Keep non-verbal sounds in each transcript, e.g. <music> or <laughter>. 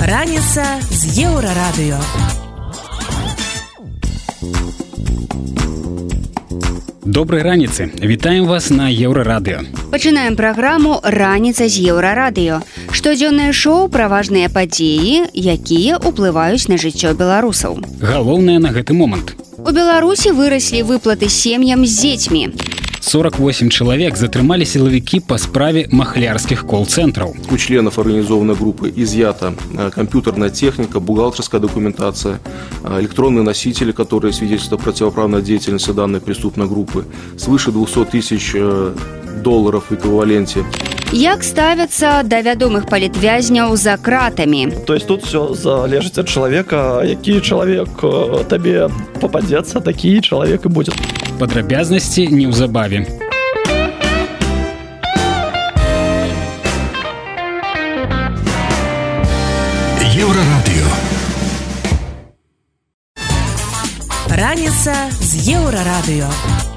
Раніца з еўрарадыё. Добрай раніцы вітаем вас на еўрарадыё Пачынаем праграму раніца з еўрарадыё. Штодзённае шоу пра важныя падзеі, якія ўплываюць на жыццё беларусаў. галоўнае на гэты момант У Беларусі выраслі выплаты сем'ям з дзецьмі. 48 чалавек затрымалі сілавікі па справе махлярскіх кол-цэнтраў У членов организованной группы изъята э, компьютерная техника, бухгалтерская документация, э, электронные носители, которые свидетельствуют о противоправной деятельности данной преступной группы, свыше 200 тысяч э, долларов в эквиваленте. Як ставяцца да вядомых палітвязняў за кратамі. То есть тут все залежыць ад чалавека які чалавек э, табе попадзецца такі чалавек і будзе Падрабязнасці неўзабаве Еўрарадыё. Раніца з еўрарадыё.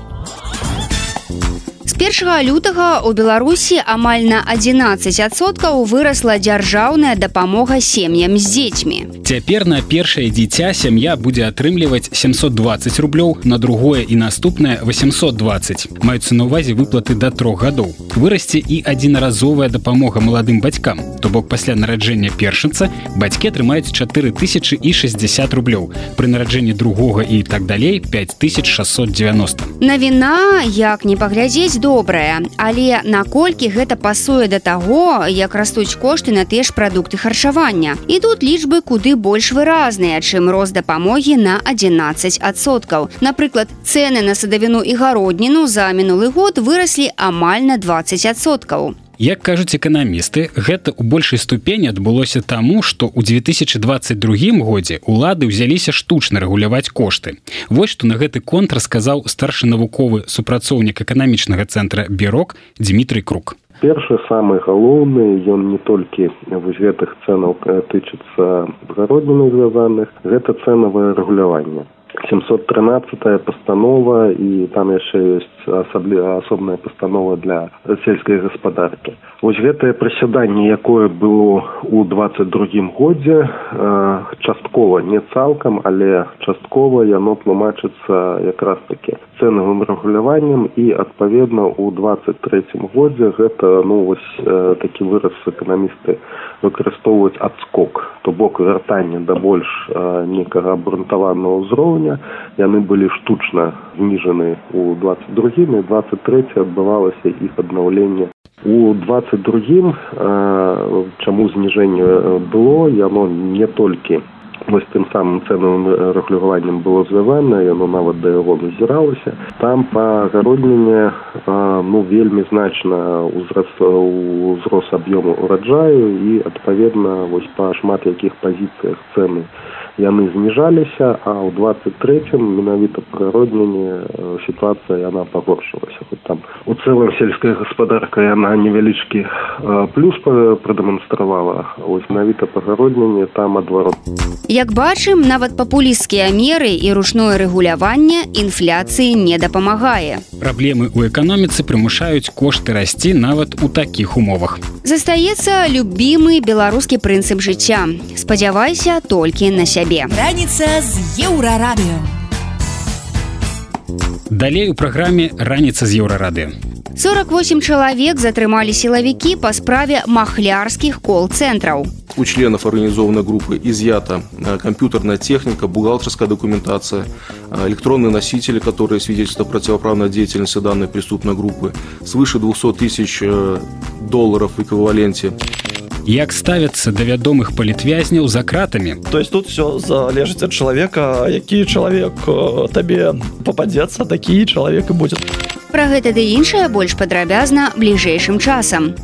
З 1 лютага ў Беларусі амаль на 11соткаў вырасла дзяржаўная дапамога сем'ям з дзецьмі. Цяпер на першае дзіця сям'я будзе атрымліваць 720 рублёў на другое і наступнае 820 маюцца на ўвазе выплаты да трох гадоў. Вырасце і адзінаразовая дапамога маладым бацькам. То бок пасля нараджэння першынца бацькі атрымаюць 4060 рублёў. Пры нараджэнні другога і так далей 5690 Навіна, як не паглядзець добрая, але наколькі гэта пасуе да таго, як растуць кошты на тыя ж прадукты харчавання. І тут лічбы куды больш выразныя, чым рост дапамогі на 11соткаў. Напрыклад, цэны на садавіну і гародніну за мінулы год выраслі амаль на 20соткаў. Як кажуць эканамісты, гэта ў большай ступені адбылося таму, што ў 2022 годзе улады ўзяліся штучна рэгуляваць кошты. Вось што на гэты контр сказаў старшы навуковы супрацоўнік эканамічнага цэнтра Бірок Дмітрый Крук. першы самы галоўны ён не толькі вось гэтых цэнаў тычыцца гародніны звязаных гэта цэнавае рэгуляванне 713 постанова і там яшчэ ёсць асаблі асобная пастанова для сельскай гаспадаркі вось гэтае прысяданне якое было двадцать другім годзе э, часткова не цалкам але часткова яно тлумачыцца якраз таки цэнавым рэгуляваннем і адпаведна у третьем годзе гэта ну вось э, такі выраз эканамісты выкарыстоўваюць адскок. То бок вяртанне да больш э, некага абрунтаванага ўзроўня. Яны былі штучна зніжаны двадцать другім і двадцать третье адбывалася іх аднаўленне у двадцать другім э, чаму зніжэнне э, было яно не толькі вось тым самым цэнавым рэгуляваннем было звязана яно нават да яго назіралася. Там па гародніне ну вельмі значна узрос узрос аб'ёму ураджаю і адпаведна вось па шмат якіх пазіцыях цэны яны зніжаліся а ў двадцать третьем менавіта прыродніне сітуацыя яна пагоршылася хоць там у цэлым сельская гаспадарка яна невялічкі плюс прадэманстравала ось менавіта пагародніне там адварот Як бачым, нават папулісцкія меры і ручное рэгуляванне інфляцыі не дапамагае. Праблемы ў эканоміцы прымушаюць кошты расці нават у такіх умовах. Застаецца любімы беларускі прынцып жыцця. Спадзявайся толькі на сябе. Раніца з еўрарадыё. Далей у праграме раніца з еўрарады. 48 чалавек затрымалі сілавікі па справе махлярскіх кол-цэнтраў. У членов организованной группы изъята э, компьютерная техника, бухгалтерская документация, э, электронные носители, которые свидетельствуют о противоправной деятельности данной преступной группы, свыше 200 тысяч э, долларов в эквиваленте. Як ставяцца да вядомых палітвязняў за кратамі. То есть тут все залежыць ад чалавека які чалавек э, табе попадзецца такі чалавек і будзе Пра гэта ды іншае больш падрабязна бліжэйшым часам.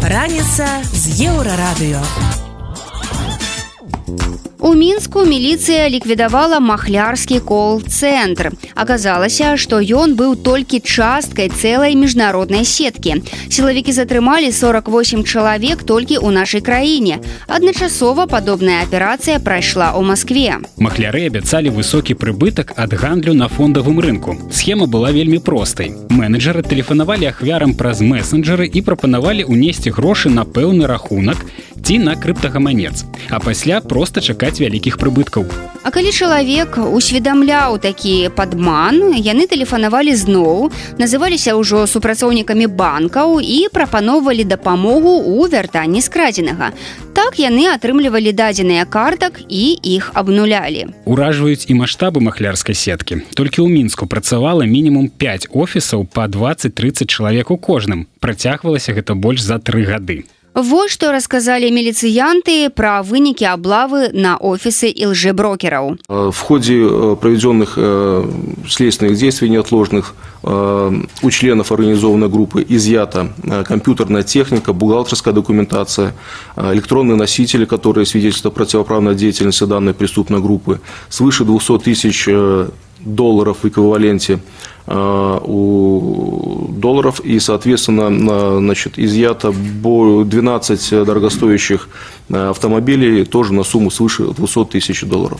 Раніца з еўрарадыё. У мінску міліцыя ліквідавала махлярскі кол-цэнтр. Аказалася, што ён быў толькі часткай цэлай міжнароднай сеткі. Сілавікі затрымалі 48 чалавек толькі ў нашай краіне. Адначасова падобная аперацыя прайшла ў Маскве. Махляры абяцалі высокі прыбытак ад гандлю на фондавым рынку. Схема была вельмі простай. Менеджеры тэлефанавалі ахвярам праз месенджеры і прапанавалі ўнесці грошы на пэўны рахунак ці на крыптагаманец, а пасля проста чакаць вялікіх прыбыткаў. А калі чалавек усведамляў такі падман, яны тэлефанавалі зноў, называліся ўжо супрацоўнікамі банкаў і прапаноўвалі дапамогу ў вяртанні скрадзенага. Так яны атрымлівалі дадзеныя картак і іх абнулялі. Уражваюць і маштабы махлярскай сеткі. Толькі ў мінску працавала мінімум 5 офісаў па 20-30 чалавек у кожным. Працягвалася гэта больш за тры гады. Вось што расказалі міліцыянты пра вынікі аблавы на офісы лжеброкераў. В ходе э, проведенных э, следственных действий неотложных э, у членов организованной группы изъята компьютерная техника, бухгалтерская документация, электронные носители, которые свидетельствуют о противоправной деятельности данной преступной группы, свыше 200 тысяч долларов в эквиваленте у долларов и, соответственно, значит, изъято 12 дорогостоящих автомобилей тоже на сумму свыше 200 тысяч долларов.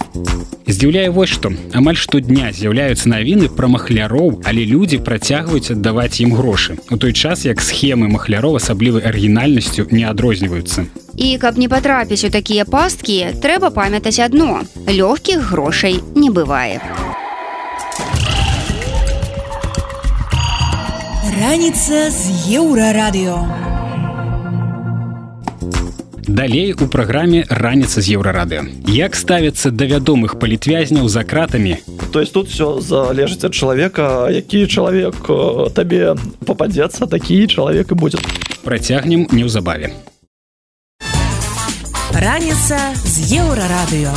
Здзіўляе вось што амаль штодня з'яўляюцца навіны пра махляроў, але людзі працягваюць аддаваць ім грошы. У той час як схемы махляров асаблівай арыгінальнасцю не адрозніваюцца. І каб не патрапіць у такія пасткі, трэба памятаць адно: лёгкіх грошай не бывае. Раніца з еўрарадыё. Далей у праграме раніца з еўрарадыё. Як ставяцца да вядомых палітвязняў за кратамі? То есть тут все залежыць ад чалавека, які чалавек табе попадзецца, такі чалавек і будзе. Працягнем неўзабаве. Раніца з еўрарадыё.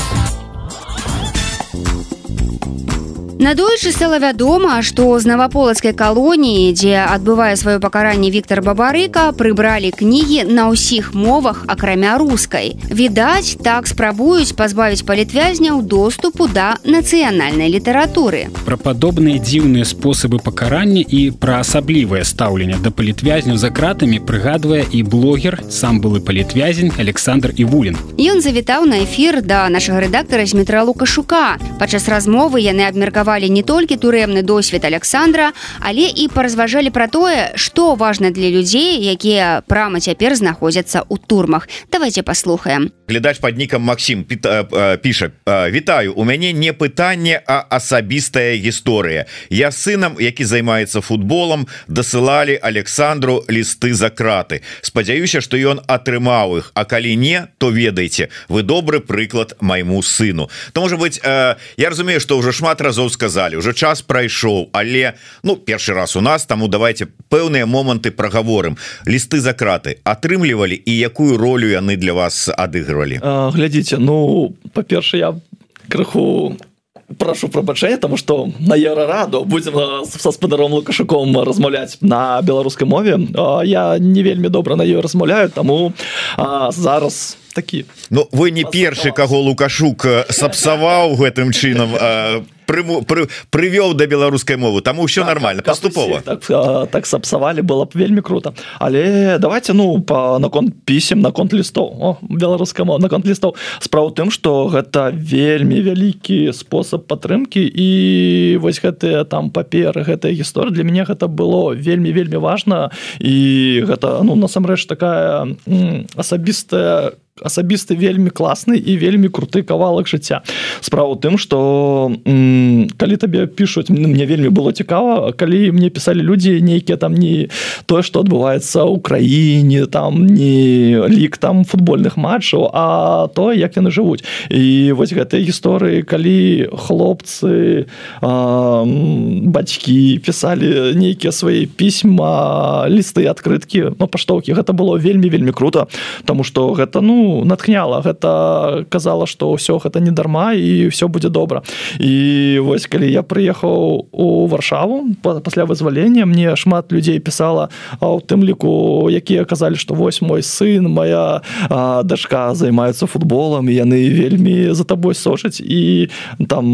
Надоечы стала вядома, што з наваполацкай калоніі, дзе адбывае сваё пакаранне Віктор Бабарыка, прыбралі кнігі на ўсіх мовах акрамя рускай. Відаць, так спрабуюць пазбавіць палітвязняў доступу да нацыянальнай літаратуры. Пра падобныя дзіўныя спосабы пакарання і пра асаблівае стаўленне да палітвязняў за кратамі прыгадвае і блогер сам былы палітвязень Александр Івулін. Ён завітаў на эфір да нашага рэдактара Змітра Лукашука. Падчас размовы яны абмеркавалі абмеркавалі не толькі турэмны досвед Александра, але і паразважалі пра тое, што важна для людзей, якія прама цяпер знаходзяцца ў турмах. давайте паслухаем. Глядач под нікам Макссім піша Вітаю у мяне не пытанне а асабістая гісторыя я сынам які займаецца футболом дасылалі Александру лісты за краты. Спадзяюся что ён атрымаў іх А калі не то ведаеце вы добры прыклад майму сыну то можа быть я разумею что уже шмат разоў сказали уже час прайшоў але ну першы раз у нас таму давайте пэўныя моманты прагаворым лісты за краты атрымлівалі і якую ролю яны для вас адыгрывалі? Глядзіце ну па-перша я крыху прошу прабачэння тому что на еўрараду будем со спадаром лукашуком размаўляць на беларускай мове. Я не вельмі добра на ёй размаўляю таму зараз такі Ну вы не першы каго лукашук сапсаваў гэтым чынам прыму пры, прывёў да беларускай мовы. Там ўсё так, нормально так, паступова так, так сапсавалі было б вельмі круто. Але давайте ну по наконт пісем наконт лістоў беларускай мова наконт лістоў справа тым что гэта вельмі вялікі спосаб падтрымки і вось гэтыя там паперы гэтая гісторыя. Для мяне гэта было вельмі вельмі важно і гэта ну насамрэч такая асабістая асабісты вельмі класны і вельмі круты кавалак жыцця. Справа тым что калі табе пишутць мне вельмі было цікава калі мне писали людзі нейкія там не тое что адбываецца ў краіне там не лік там футбольных матчаў а то як яны жывуць. І вось гэтай гісторыі калі хлопцы бацькі пісалі нейкія свае пісьма лісты адкрыткі но ну, паштоўкі гэта было вельмі вельмі круто тому что гэта ну ну натхняла гэта казала что ўсё гэта не дарма і все будзе добра і вось калі я прыехаў у варшаву. Пасля вызвалення мне шмат людзей пісала а у тым ліку якія казалі что вось мой сын моя а, дачка займаецца футболам яны вельмі за табой сошаць і там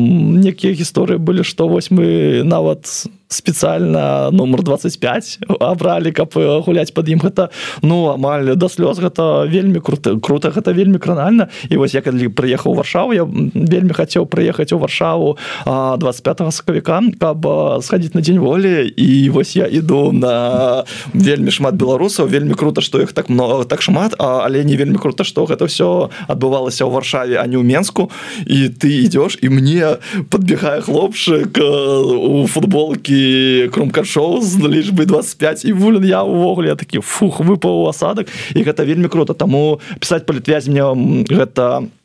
некія гісторыі былі што вось мы нават спецыяльна нумар 25 абралі каб гуляць под ім. Гэта ну амаль да слёз гэта вельмі круто круто гэта вельмі кранальна. І вось я калі прыехаў варшаву я вельмі хацеў прыехаць у варшаву 25 сакавіка каб схадзіць на дзень волі. І вось я іду на вельмі шмат беларусаў вельмі круто што іх так много так шмат але не вельмі круто што гэта все адбывалася ў варшаве а не ў менску. І ты ідёш і мне подбегае хлопчык у футболкі крумкашоў з лічбы 25 і вулен я увогуле такі фух выпаў асадак і гэта вельмі круто. Таму пісаць палітвязня гэта не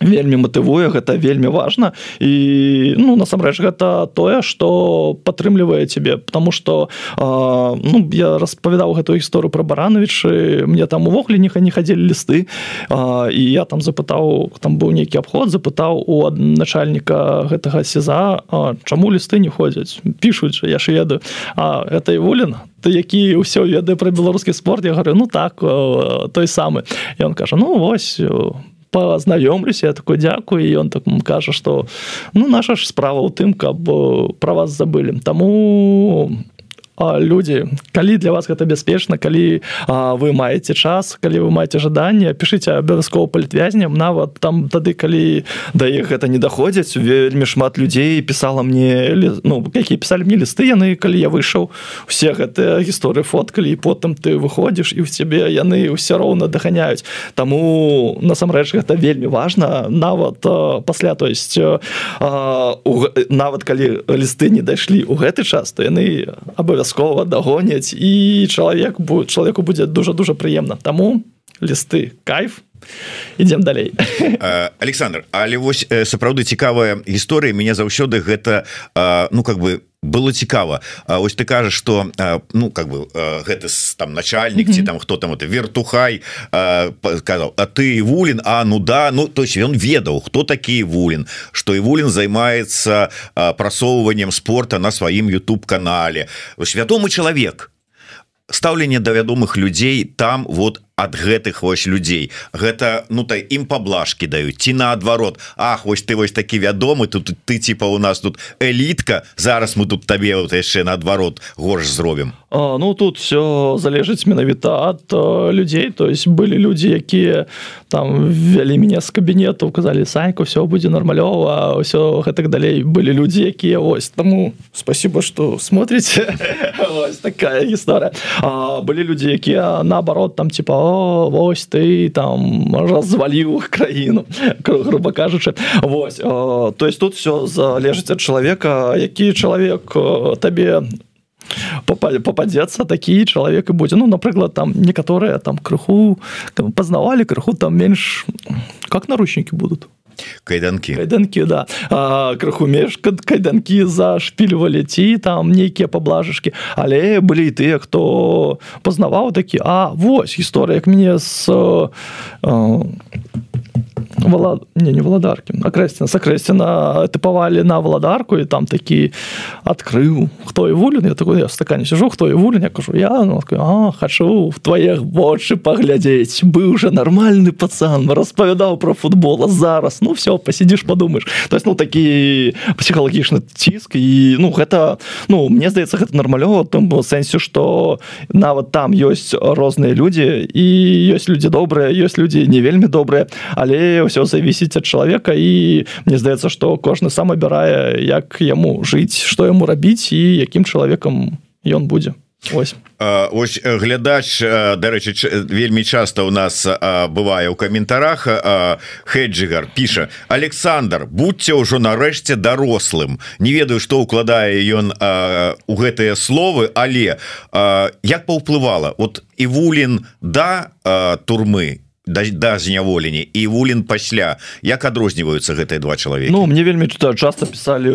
вельмі матывуе гэта вельмі важна. І ну насамрэч гэта тое что падтрымлівае тебе потому что ну я распавядаў гэтую гісторыю про барановичы мне там увогуле ніха не хадзілі лісты. А, і я там запытаў там быў нейкі абход запытаў у начальніка гэтага сеза чаму лісты не ходзяць? Пишутць я ж ведаю. А это і волен ты які ўсё ведае про беларускі спорт? Я говорю ну так той самы ён кажа ну вось у пазнаёмлюся я такой дзякую ён так кажа что ну наша ж справа ў тым каб про вас забылі таму людзі калі для вас гэта бяспечна калі а, вы маеце час калі вы маеце жаданне пішыце абавязкова палітвязням нават там тады калі да іх гэта не даходзяць вельмі шмат людзей пісала мне ну якія пісалі мне лісты яны калі я выйшаў усе гэтыя гісторыі фоткалі і потым ты выходзіш і ў цябе яны ўсё роўна даханяюць таму насамрэч гэта вельмі важна нават пасля то есть а, у, нават калі лісты не дайшлі ў гэты час то яны абавязкова абавязкова дагоняць і чалавек чалавеку будзе дуже дуже прыемна таму лісты кайф. Ідем далей. <laughs> Александр але вось сапраўды цікавая гісторыя мяне заўсёды гэта ну как бы было цікава. Ось ты кажаш что ну как бы гэты там начальнік ці там хто там это вертухай сказал А ты вулін А ну да ну то есть ён ведаў хто такі вулін что і вулін займаецца прасоўваннем спорта на сваім YouTube канале. Вядомы чалавек. Стаўленне да вядомых людзей там вот ад гэтых вось людзей. Гэта ну та ім паблажки даюць ці наадварот. Ах вось ты вось такі вядомы тут ты типа у нас тут элітка зараз мы тут табе вот яшчэ наадварот горш зробім. Ну тут все залежыць менавіта ад людзей. То есть былі людзі якія там вялі мяне з кабінету указалі саньку все будзе нармалёва ўсё гэтак далей былі людзі якія ось таму спасибо что смотрите <laughs> такая гісторыя. Былі людзі якія наоборот там типа вось ты там разваліў краіну <laughs> грубо кажучы. Вось то есть тут все залежыць ад чалавека які чалавек табе попадецца такі чалавек і будзе. Ну напрыклад там некаторыя там крыху пазнавалі крыху там менш как наручнікі будуць кайданкі кайданкі да. Крыху меж кайданкі зашпільвалі ці там нейкія паблажышкі але былі тыя хто пазнаваў такі А вось гісторыя як мне з Вала... не не валадаркі акрэсціна сакрэсціна тыпавалі на валадарку і там такі адкрыў хто і вулін я такой я стакане сижу хто і вулін я кажу я ну, а, хачу в твоих вочы паглядзець быў уже нармальны пацан распавядаў про футбола зараз ну все посидишь подумаешь то есть ну такі псіхалагічны ціск і ну гэта ну мне здаецца гэта нармалёва там сэнсе что нават там ёсць розныя людзі і ёсць людзі добрыя ёсць людзі не вельмі добрыя але ўсё завісіць ад чалавека і мне здаецца што кожны сам абірае як яму жыць што яму рабіць і якім чалавекам ён будзе ось. Ось глядач дарэчы вельмі часто у нас бывае ў каментарах хеджигар піша Александр будьце ўжо нарэшце дарослым не ведаю што укладае ён у гэтыя словы але як паўплывала? Вот і вулін да турмы да, да зняволення і вулін пасля. Як адрозніваюцца гэтыя два чалавека Ну мне вельмі часто писали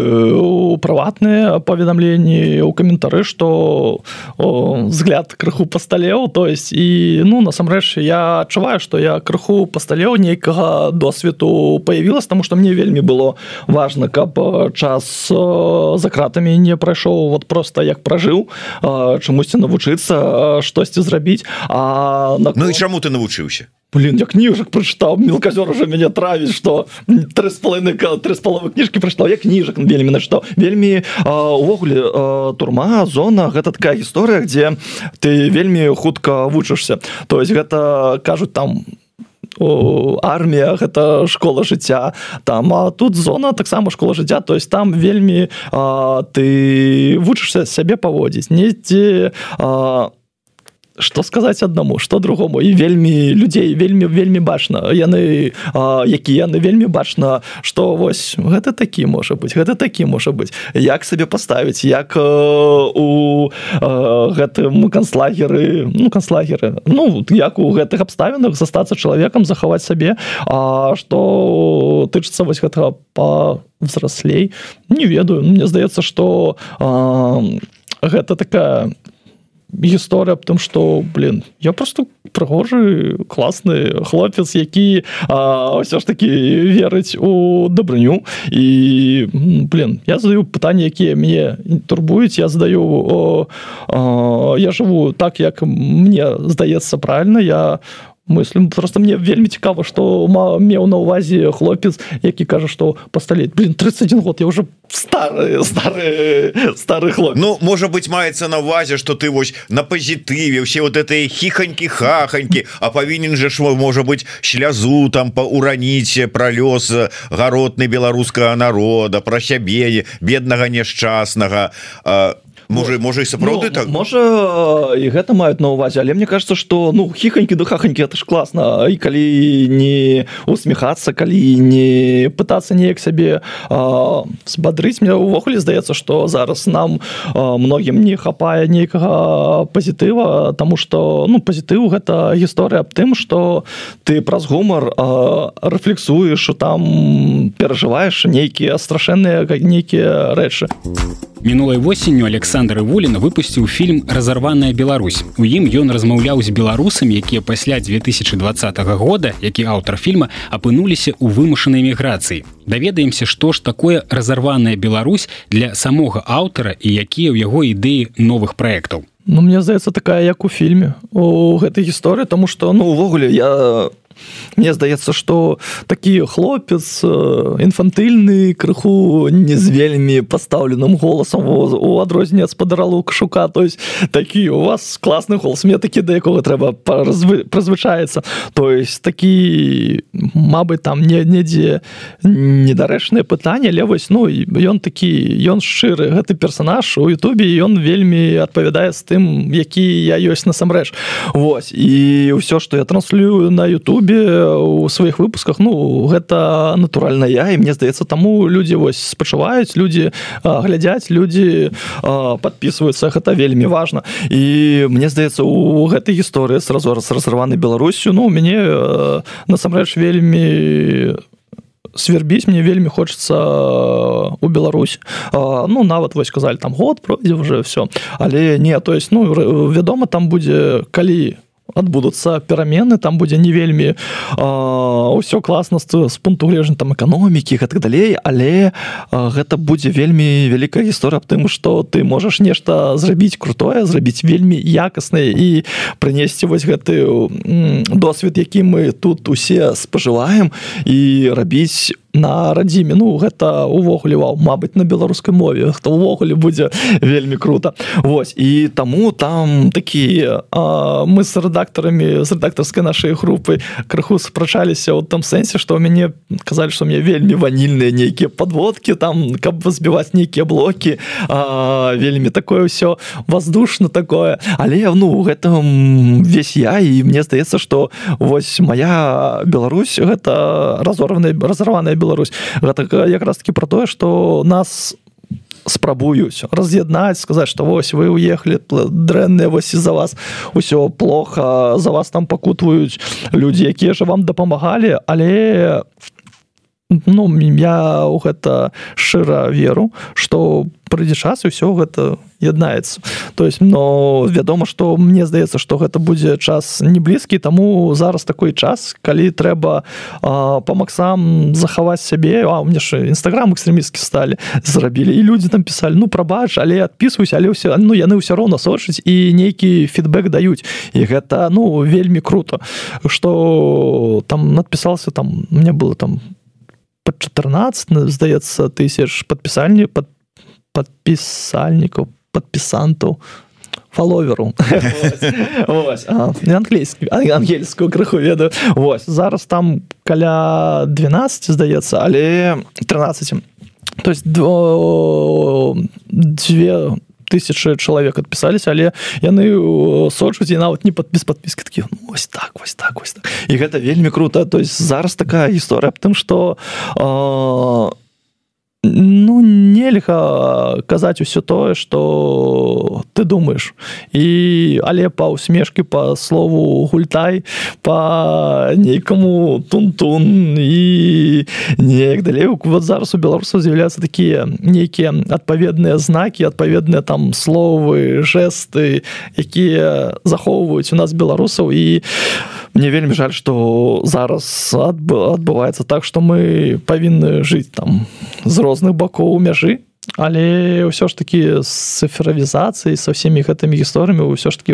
прыватныя паведамленні у каментары что взгляд крыху пасталеў. То есть і ну насамрэч я адчуваю что я крыху пасталеў нейкага досведу появилась тому что мне вельмі было важно каб час за кратамі не прайшоў. Вот просто як пражыў чамусьці навучыцца штосьці зрабіць. А на ну і чаму ты навучыўся блин я кніжак прочытаў мелказёр уже мяне травіць что три з половиной три з половы кніжкі прачытаў я кніжак вельмі на что вельмі увогуле турма зона гэта такая гісторыя где ты вельмі хутка вучышся то есть гэта кажуць там армія гэта школа жыцця там а тут зона таксама школа жыцця. То есть там вельмі а, ты вучышся сябе паводзіць. Недзе а, что сказаць аднаму что другому. І вельмі людзей вельмі вельмі бачна яны які яны вельмі бачна что вось гэта такі можа быть гэта такі можа быть як сабе поставіць як у гэтым канцлагеры ну канцлагеры. Ну як у гэтых абставінах застацца чалавекам захаваць сабе. А что тычыцца вось гэтага по взрослей не ведаю. Мне здаецца что гэта такая гісторыя аб тым что блин я просто прыгожы класны хлопец які ўсё ж таки верыць у дабрыню і блин я задаю пытанне якія мне турбуюць я задаю о, о, я жыву так як мне здаецца правильно. Я у мыслям просто мне вельмі цікава что меў на увазе хлопец які кажа что пасталеть блин 31 год я уже старый старый старый хлоп Ну можа быть маецца на увазе что ты вось на пазітыве все вот этой хихоньки хахоньки а павінен же шмо можа быть слязу там по ураніце про лёс гаротны беларускага народа про сябе беднага няшчаснага а можа можа і сапраўды ну, так? можа і гэта маюць на увазе але мне кажется что ну хихоньки да хахоньки это ж класна і калі не усміхацца калі не пытацца неяк сябе збадрыць мне увогуле здаецца что зараз нам а, многім не хапае нейкага пазітыва тому что ну пазітыў гэта гісторыя аб тым что ты праз гумар рэфлексуеш там перажываеш нейкія страшэнныя нейкія рэчы. Мінулай восенню александр івулін выпусціў фільм разарваная Беларусь у ім ён размаўляў з беларусамі якія пасля 2020 года які аўтар фільма апынуліся ў вымушанай міграцыі. Даведаемся што ж такое разарваная Беларусь для самога аўтара і якія ў яго ідэі новых праектаў. Ну мне здаецца такая як у фільме у гэтай гісторыі тому что ну увогуле я Мне здаецца что такі хлопец інфантыльны крыху не з вельмі пастаўленым голасам у адрозненне спадаралу кашука. То есть такі у вас класны голос мне такі да якога трэба прызвычаецца то есть такі Мабыць там не недзе недарэчнае пытанне але вось ну ён такі ён шчыры гэты персонаж у Ютубе ён вельмі адпавядае з тым які я ёсць насамрэч. Вось і ўсё что я транслюю на Ютубе Ютубе у сваіх выпусках ну гэта натуральна я і мне здаецца таму людзі вось спачуваюць людзі глядзяць людзі подписываются гэта вельмі важно. І мне здаецца у гэтай гісторыі сразу раз разрываны Беларусю ну мяне насамрэч вельмі свербіць мне вельмі хочется у Беларусь ну нават вось сказали там год пройдзе уже все але не то есть ну вядома там будзе калі у адбудуцца перамены там будзе не вельмі ўсё класна з пункту глежня там эканомікі гэтак далей але а, гэта будзе вельмі вялікая гісторыя аб тым што ты можаш нешта зрабіць крутое зрабіць вельмі якаснае і прынесці вось гэты досвед які мы тут усе спажываем і рабіць на радзіме. Ну гэта увогуле вау Мабыць на беларускай мове. Хто ўвогуле будзе вельмі круто Вось і таму там такія мы з рэдактарамі з рэдактарскай нашай групы крыху спрачаліся ў там сэнсе што ў мяне казалі што мне вельмі ванільныя нейкія подводкі там каб збіваць нейкія блокі. А, вельмі такое ўсё воздушно такое. Але ну гэтым весь я і мне здаецца што вось моя Беларусь гэта разорваная разорваная Беларусь. Гэта якраз таки про тое что нас спрабуюць раз'яднаць сказаць что вось вы уехали дрэнныя вось из-за вас усё плохо за вас там пакутваюць людзі якія же вам дапамагалі але ну я ў гэта шчыра веру что прыйдзе час і ўсё гэта яднаецца. То есть но вядома что мне здаецца что гэта будзе час не блізкі таму зараз такой час калі трэба по максам захаваць сябе. А мне ж нстаграм экстрэмісткі сталі зрабілі і людзі там пісалі ну прабач але адпісваюсь але ўсё ну яны ўсё роўна сочыць і нейкі фідбэк даюць і гэта ну вельмі круто что там надпісался там мне было там под 14 здаецца тысяч подпісальні под подпісальнікаў подпісантаў фаловеру англійскі ангельскую крыху ведаю Вось зараз там каля 12 здаецца але 13 то есть две тысячи чалавек адпісались але яны сочуць і нават не под без подпіски таких ну, ось так вось так вось так. і гэта вельмі круто то есть зараз такая гісторыя аб тым что э, ну нельга казаць усё тое что ты думаешь і але па усмешке по слову гультай по нейкаму тун-тун і неяк далей. Вот зараз у беларусаў з'яўляются такія нейкія адпаведныя знакі адпаведныя там словы жесты якія захоўваюць у нас беларусаў. І мне вельмі жаль что зараз адбываецца так что мы павінны жыць там з розных бакоў мяжы але ўсё ж таки з цифравізацыі со всеми гэтымі гісторыямі ўсё ж таки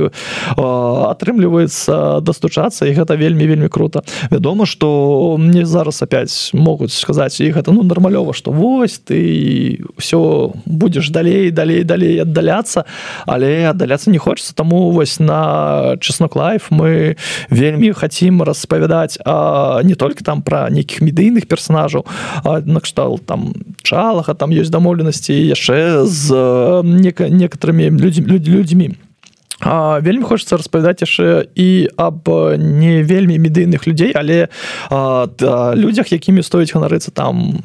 атрымліваецца дастучацца і гэта вельмі вельмі круто. Вядома что мне зараз опять могуць сказаць і гэта ну нармалёва что вось ты все будешь далей далей далей аддаляцца але аддаляцца не хочется тому вось на чеснок лайф мы вельмі хотим распавядаць а не только там про нейкіх медыйных персонажаў накштал там чалаха там есть дамоўленасць супольнасці яшчэ з некоторыми людзьмі людзьмі. А, вельмі хочется распавядаць яшчэ і аб не вельмі медыйных людзей але а, да, людзях якімі стоіць ганарыцца там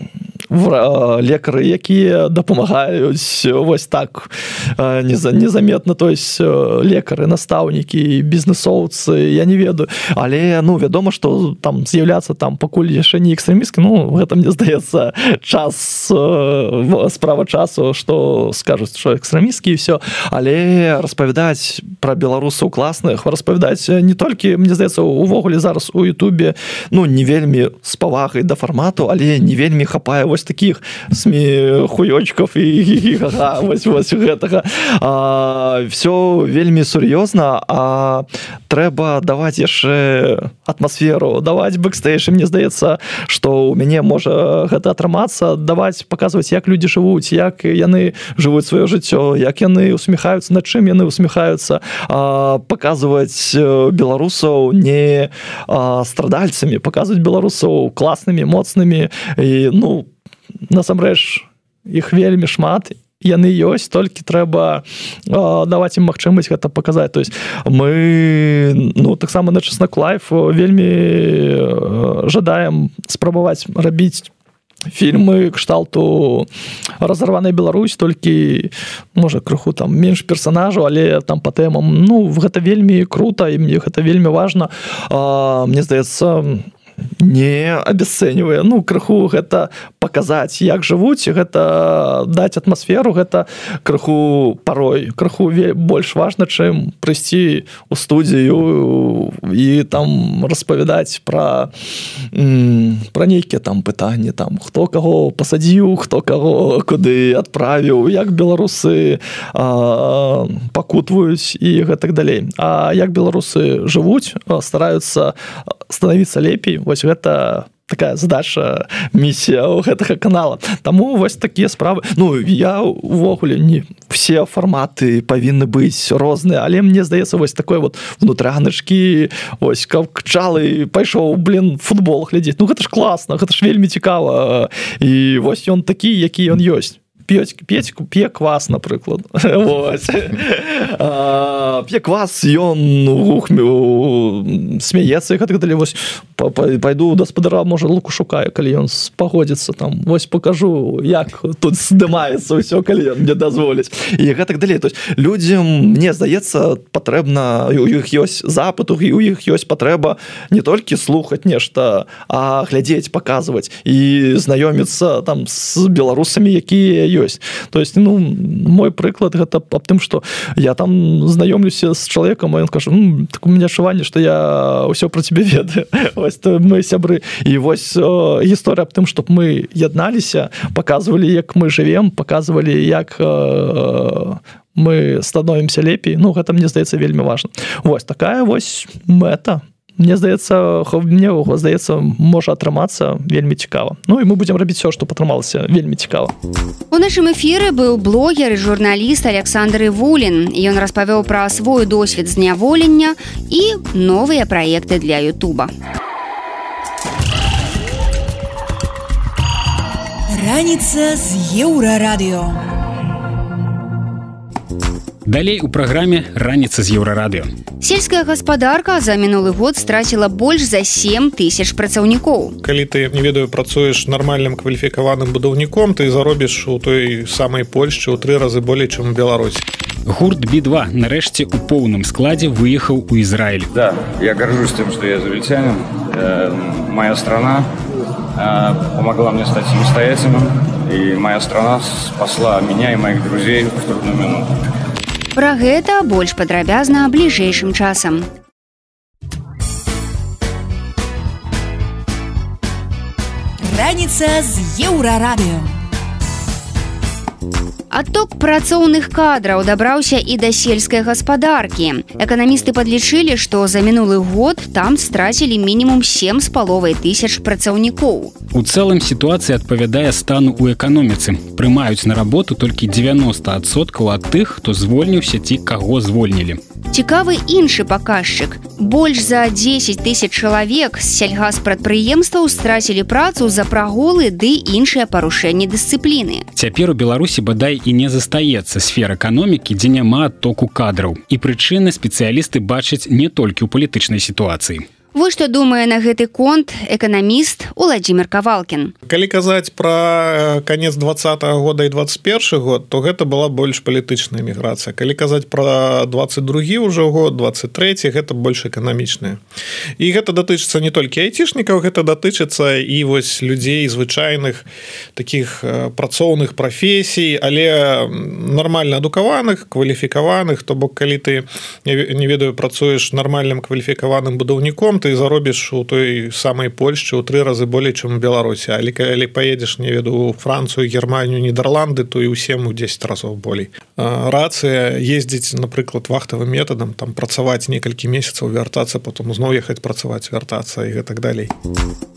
лекары якія дапамагаюць вось так незаметна. То есть лекары настаўнікі бізнесоўцы я не ведаю. Але ну вядома что там з'яўляцца там пакуль яшчэ не экстрэміскі Ну гэта мне здаецца час справа часу что скажуць что экстрэміскі все але распавядаць про беларусаў класных распавядаць не толькі мне здаецца увогуле зараз у Ютубе ну не вельмі з павагай да фармату але не вельмі хапае вось таких сме хуёчков і вось, вось гэтага. Все вельмі сур'ёзна а трэба даваць яшчэ атмасферу даваць бэкстейшн мне здаецца что у мяне можа гэта атрымацца даваць показваць як людзі жывуць як яны жывуць сваё жыццё як яны усміхаюцца на чым яны усміхаюцца. Показваць беларусаў не страдальцамі показваць беларусаў класнымі моцнымі. І ну насамрэч іх вельмі шмат яны ёсць толькі трэба даваць ім магчымасць гэта паказаць. То есть мы ну таксама на чеснок лайф вельмі жадаем спрабаваць рабіць фільмы кшталту разарванай Беларусь толькі можа крыху там менш персонажу але там по тэмам. Ну гэта вельмі круто і мне гэта вельмі важно мне здаецца у не абясцэньвае ну крыху гэта паказаць як жывуць гэта даць атмасферу гэта крыху парой. Крыху больш важна чым прыйсці у студзію і там распавядаць пра пра нейкія там пытанні там хто каго пасадзіў хто каго куды адправіў як беларусы пакутваюць і гэтак далей. А як беларусы жывуць стараюцца становіцца лепей вось гэта такая задача місія у гэтага канала. Таму вось такія справы. Ну я увогуле не все фарматы павінны быць розныя але мне здаецца вось такой вот внутраначкі ось капчалы пайшоў блин футбол глядзець. Ну гэта ж класна гэта ж вельмі цікава. І вось ён такі які ён ёсць п'ць пецьку п'е квас напрыклад <laughs> п'е квас ён гухмю смяецца як далі вось пайду гаспадара можа луку шукаю калі ён пагодзіцца там. Вось покажу як тут здымаецца ўсё калі мне дазволіць і гэтак далей то есть людзям мне здаецца патрэбна у іх ёсць запыту і у іх ёсць патрэба не толькі слухаць нешта а глядзець паказваць і знаёміцца там з беларусамі якія ёсць. То есть ну мой прыклад гэта аб тым что я там знаёмлюся з чалавекам ён кажу так у меня адчуванне что я ўсё про тебе ведаю <laughs> вось мы сябры. І вось гісторыя аб тым чтоб мы ядналіся показывалі як мы живвем показывалі як мы становимся лепей. Ну гэта мне здаецца вельмі важно вось такая вось мэта мне здаецца мне ўго здаецца можа атрымацца вельмі цікава. Ну і мы будемм рабіць все што патрымалася. Вельмі цікава. У нашым эфіры быў блогер і журналіст александр вулін ён распавёў пра свой досвед зняволення і новыя праекты для Ютуба. Раніца з еўрарадыё Далей у праграме раніца з еўрарадыё. Сельская гаспадарка за мінулы год страціла больш за 7 тысяч працаўнікоў. Калі ты не ведаю працуеш нармальным кваліфікаваным будаўніком, ты заробіш у той самай Польшчы ў тры разы болей, чым у Беларусі. Гурт B2 нарэшце у поўным складзе выехаў у Ізраіль. Да, я горжусь тым, што я завельцянин. Э, моя страна э, помогла мне стать самостоятельным, и моя страна спасла меня и моих друзей в трудную минуту. Пра гэта больш падрабязна бліжэйшым часам. Раніца з еўрарадыё. Адток працоўных кадраў дабраўся і да сельскай гаспадаркі. Эканамісты падлічылі, што за мінулы год там страцілі мінімум сем з паловай тысяч працаўнікоў. У цэлым сітуацыя адпавядае стану ў эканоміцы. Прымаюць на работу толькі 90соткаў ад тых, хто звольніўся ці каго звольнілі. Цікавы іншы паказчык. Больш за 10 тысяч чалавек з сельгаспрадпрыемстваў страцілі працу за праголы ды іншыя парушэнні дысцыпліны. Цяпер у Беларусі бадай і не застаецца сфер эканомікі, дзе няма адтоку кадраў. І прычыны спецыялісты бачаць не толькі ў палітычнай сітуацыі. Вось што думае на гэты конт эканаміст Уладзімир Кавалкін. Калі казаць пра канец два -го года і 21 год, то гэта была больш палітычная міграцыя. Калі казаць пра 22 ўжо год 23 гэта больш эканамічная. І гэта датычыцца не толькі айцішнікаў, гэта датычыцца і вось людзей звычайных таких працоўных прафесій, але нармальна адукаваных, кваліфікаваных, то бок калі ты не ведаю працуеш нармальным кваліфікаваным будаўніком, ты заробіш у той самай Польшчы ў тры разы болей чым Беларусі. Але калі паедзеш не веду у Францыю германію нідерланды то і ўсім у 10 разоў болей. Рацыя ездзіць напрыклад вахтавым метадам там працаваць некалькі месяцаў вяртацца потом зноў ехаць працаваць вяртацца і гэтак далей.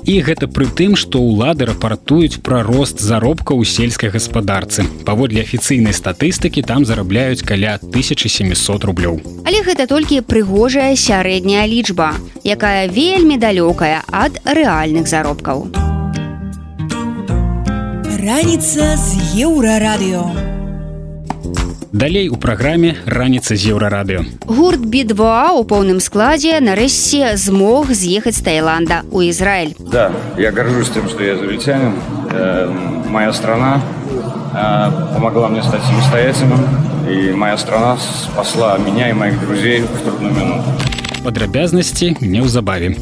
І гэта пры тым што ўлады рапартуюць пра рост заробка ў сельскай гаспадарцы. Паводле афіцыйнай статыстыкі там зарабляюць каля 1700 рублёў. Але гэта толькі прыгожая сярэдняя лічба якая якая вельмі далёкая ад рэальных заробкаў. Раніца з еўрарадыё. Далей у праграме раніца з еўрарадыё. Гурт B2 у поўным складзе нарэшце змог з'ехаць з Таіланда у Ізраіль. Да, я горжусь тым, што я завельцянин. Э, моя страна э, помогла мне стать самостоятельным, и моя страна спасла меня и моих друзей в трудную минуту падрабязнасці неўзабаве.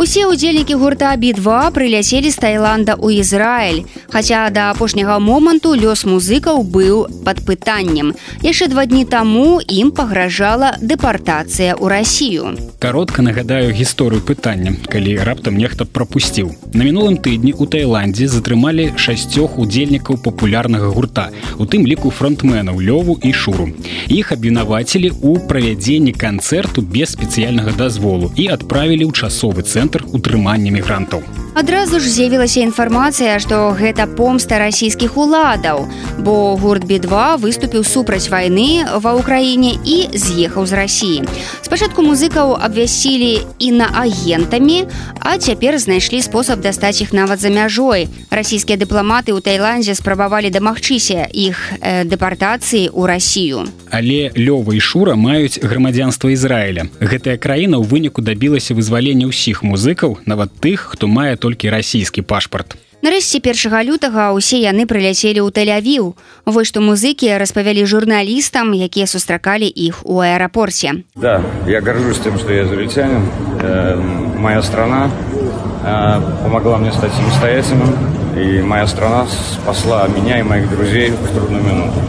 Усе ўдзельнікі гурта B2 прыляселі з Таіланда ў Ізраіль. Хаця да апошняга моманту лёс музыкаў быў пад пытаннем. Яшчэ два дні таму ім пагражала дэпартацыя ў рассію. Каротка нагадаю гісторыю пытання, калі раптам нехта прапусціў. На мінулым тыдні ў Таіландзе затрымалі шасцёх удзельнікаў папулярнага гурта, у тым ліку фронтменаў лёву і шуру. Іх абвінавацілі ў правядзенні канцэрту без спецыяльнага дазволу і адправілі ў часовы цэнтр утрымання мігрантаў. Адразу ж з'явілася інфармацыя, што гэта помста расійскіх уладаў, бо гурт B2 выступіў супраць вайны ва ўкраіне і з'ехаў з рассіі. Спачатку музыкаў абвясцілі інаагентамі, а цяпер знайшлі спосаб дастаць іх нават за мяжой. Расійскія дыпламаты ў Тайландзе спрабавалі дамагчыся іх э, дэпартацыі ў рассію. Але лёва і шура маюць грамадзянства Ізраіля. Гэтая краіна ў выніку дабілася вызвалення ўсіх музыкаў, нават тых, хто мае толькі расійскі пашпарт. Нарэшце першага лютага ўсе яны прыляцелі ў тэлявіў. Вось што музыкі распавялі журналістам, якія сустракалі іх у аэрапорце. Да, я горжусь тем, что я израильтянин. Э, моя страна э, помогла мне стать самостоятельным, и моя страна спасла меня и моих друзей в трудную минуту.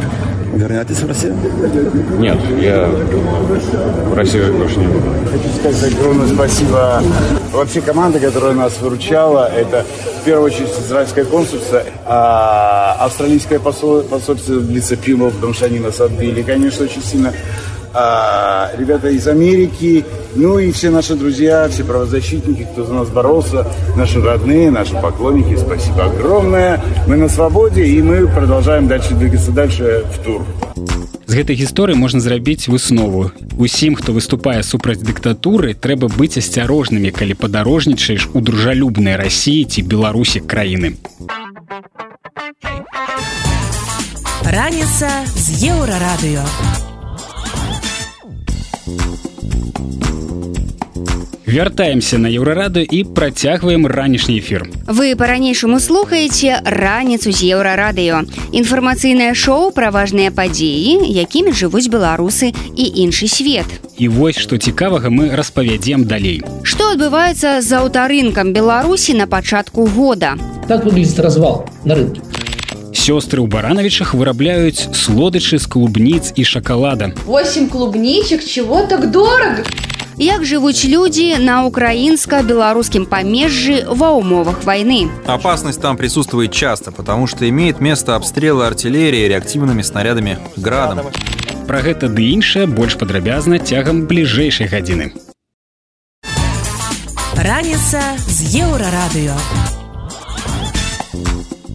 Вернетесь в Россию? Нет, я в Россию больше не буду. Хочу сказать огромное спасибо вообще команде, которая нас выручала. Это в первую очередь израильское консульство, а австралийское посольство в лице Пима, потому что они нас отбили, конечно, очень сильно. А, ребята из Америки, ну и все наши друзья, все правозащитники, кто за нас боролся, наши родные, наши поклонники, спасибо огромное. Мы на свободе, и мы продолжаем дальше двигаться дальше в тур. З гэтай гісторыі можна зрабіць выснову. Усім, хто выступае супраць дыктатуры, трэба быць асцярожнымі, калі падарожнічаеш у дружалюбнай рассіі ці беларусі краіны. Раніца з еўрарадыё. Вяртаемся на еўрараду і працягваем ранішні эфір. Вы па-ранейшаму слухаеце раніцу з еўрарадыё. Інфармацыйнае шоу пра важныя падзеі, якімі жывуць беларусы і іншы свет. І вось што цікавага мы распавядзем далей. Што адбываецца з аўтарынкам Беларусі на пачатку года. Так выглядит развал на рынке. Сёстры ў баранавічах вырабляюць слодычы з клубніц і шакалада. 8 клубничек, чего так дорого? Як жывуць людзі на украінска-беларускім памежжы ва ўмовах вайны. Опасность там присутствует часто, потому что имеет место обстрелы артиллерии реактивными снарядами градом. Пра гэта ды іншае больш падрабязна цягам бліжэйшай гадзіны. Раніца з еўрарадыё.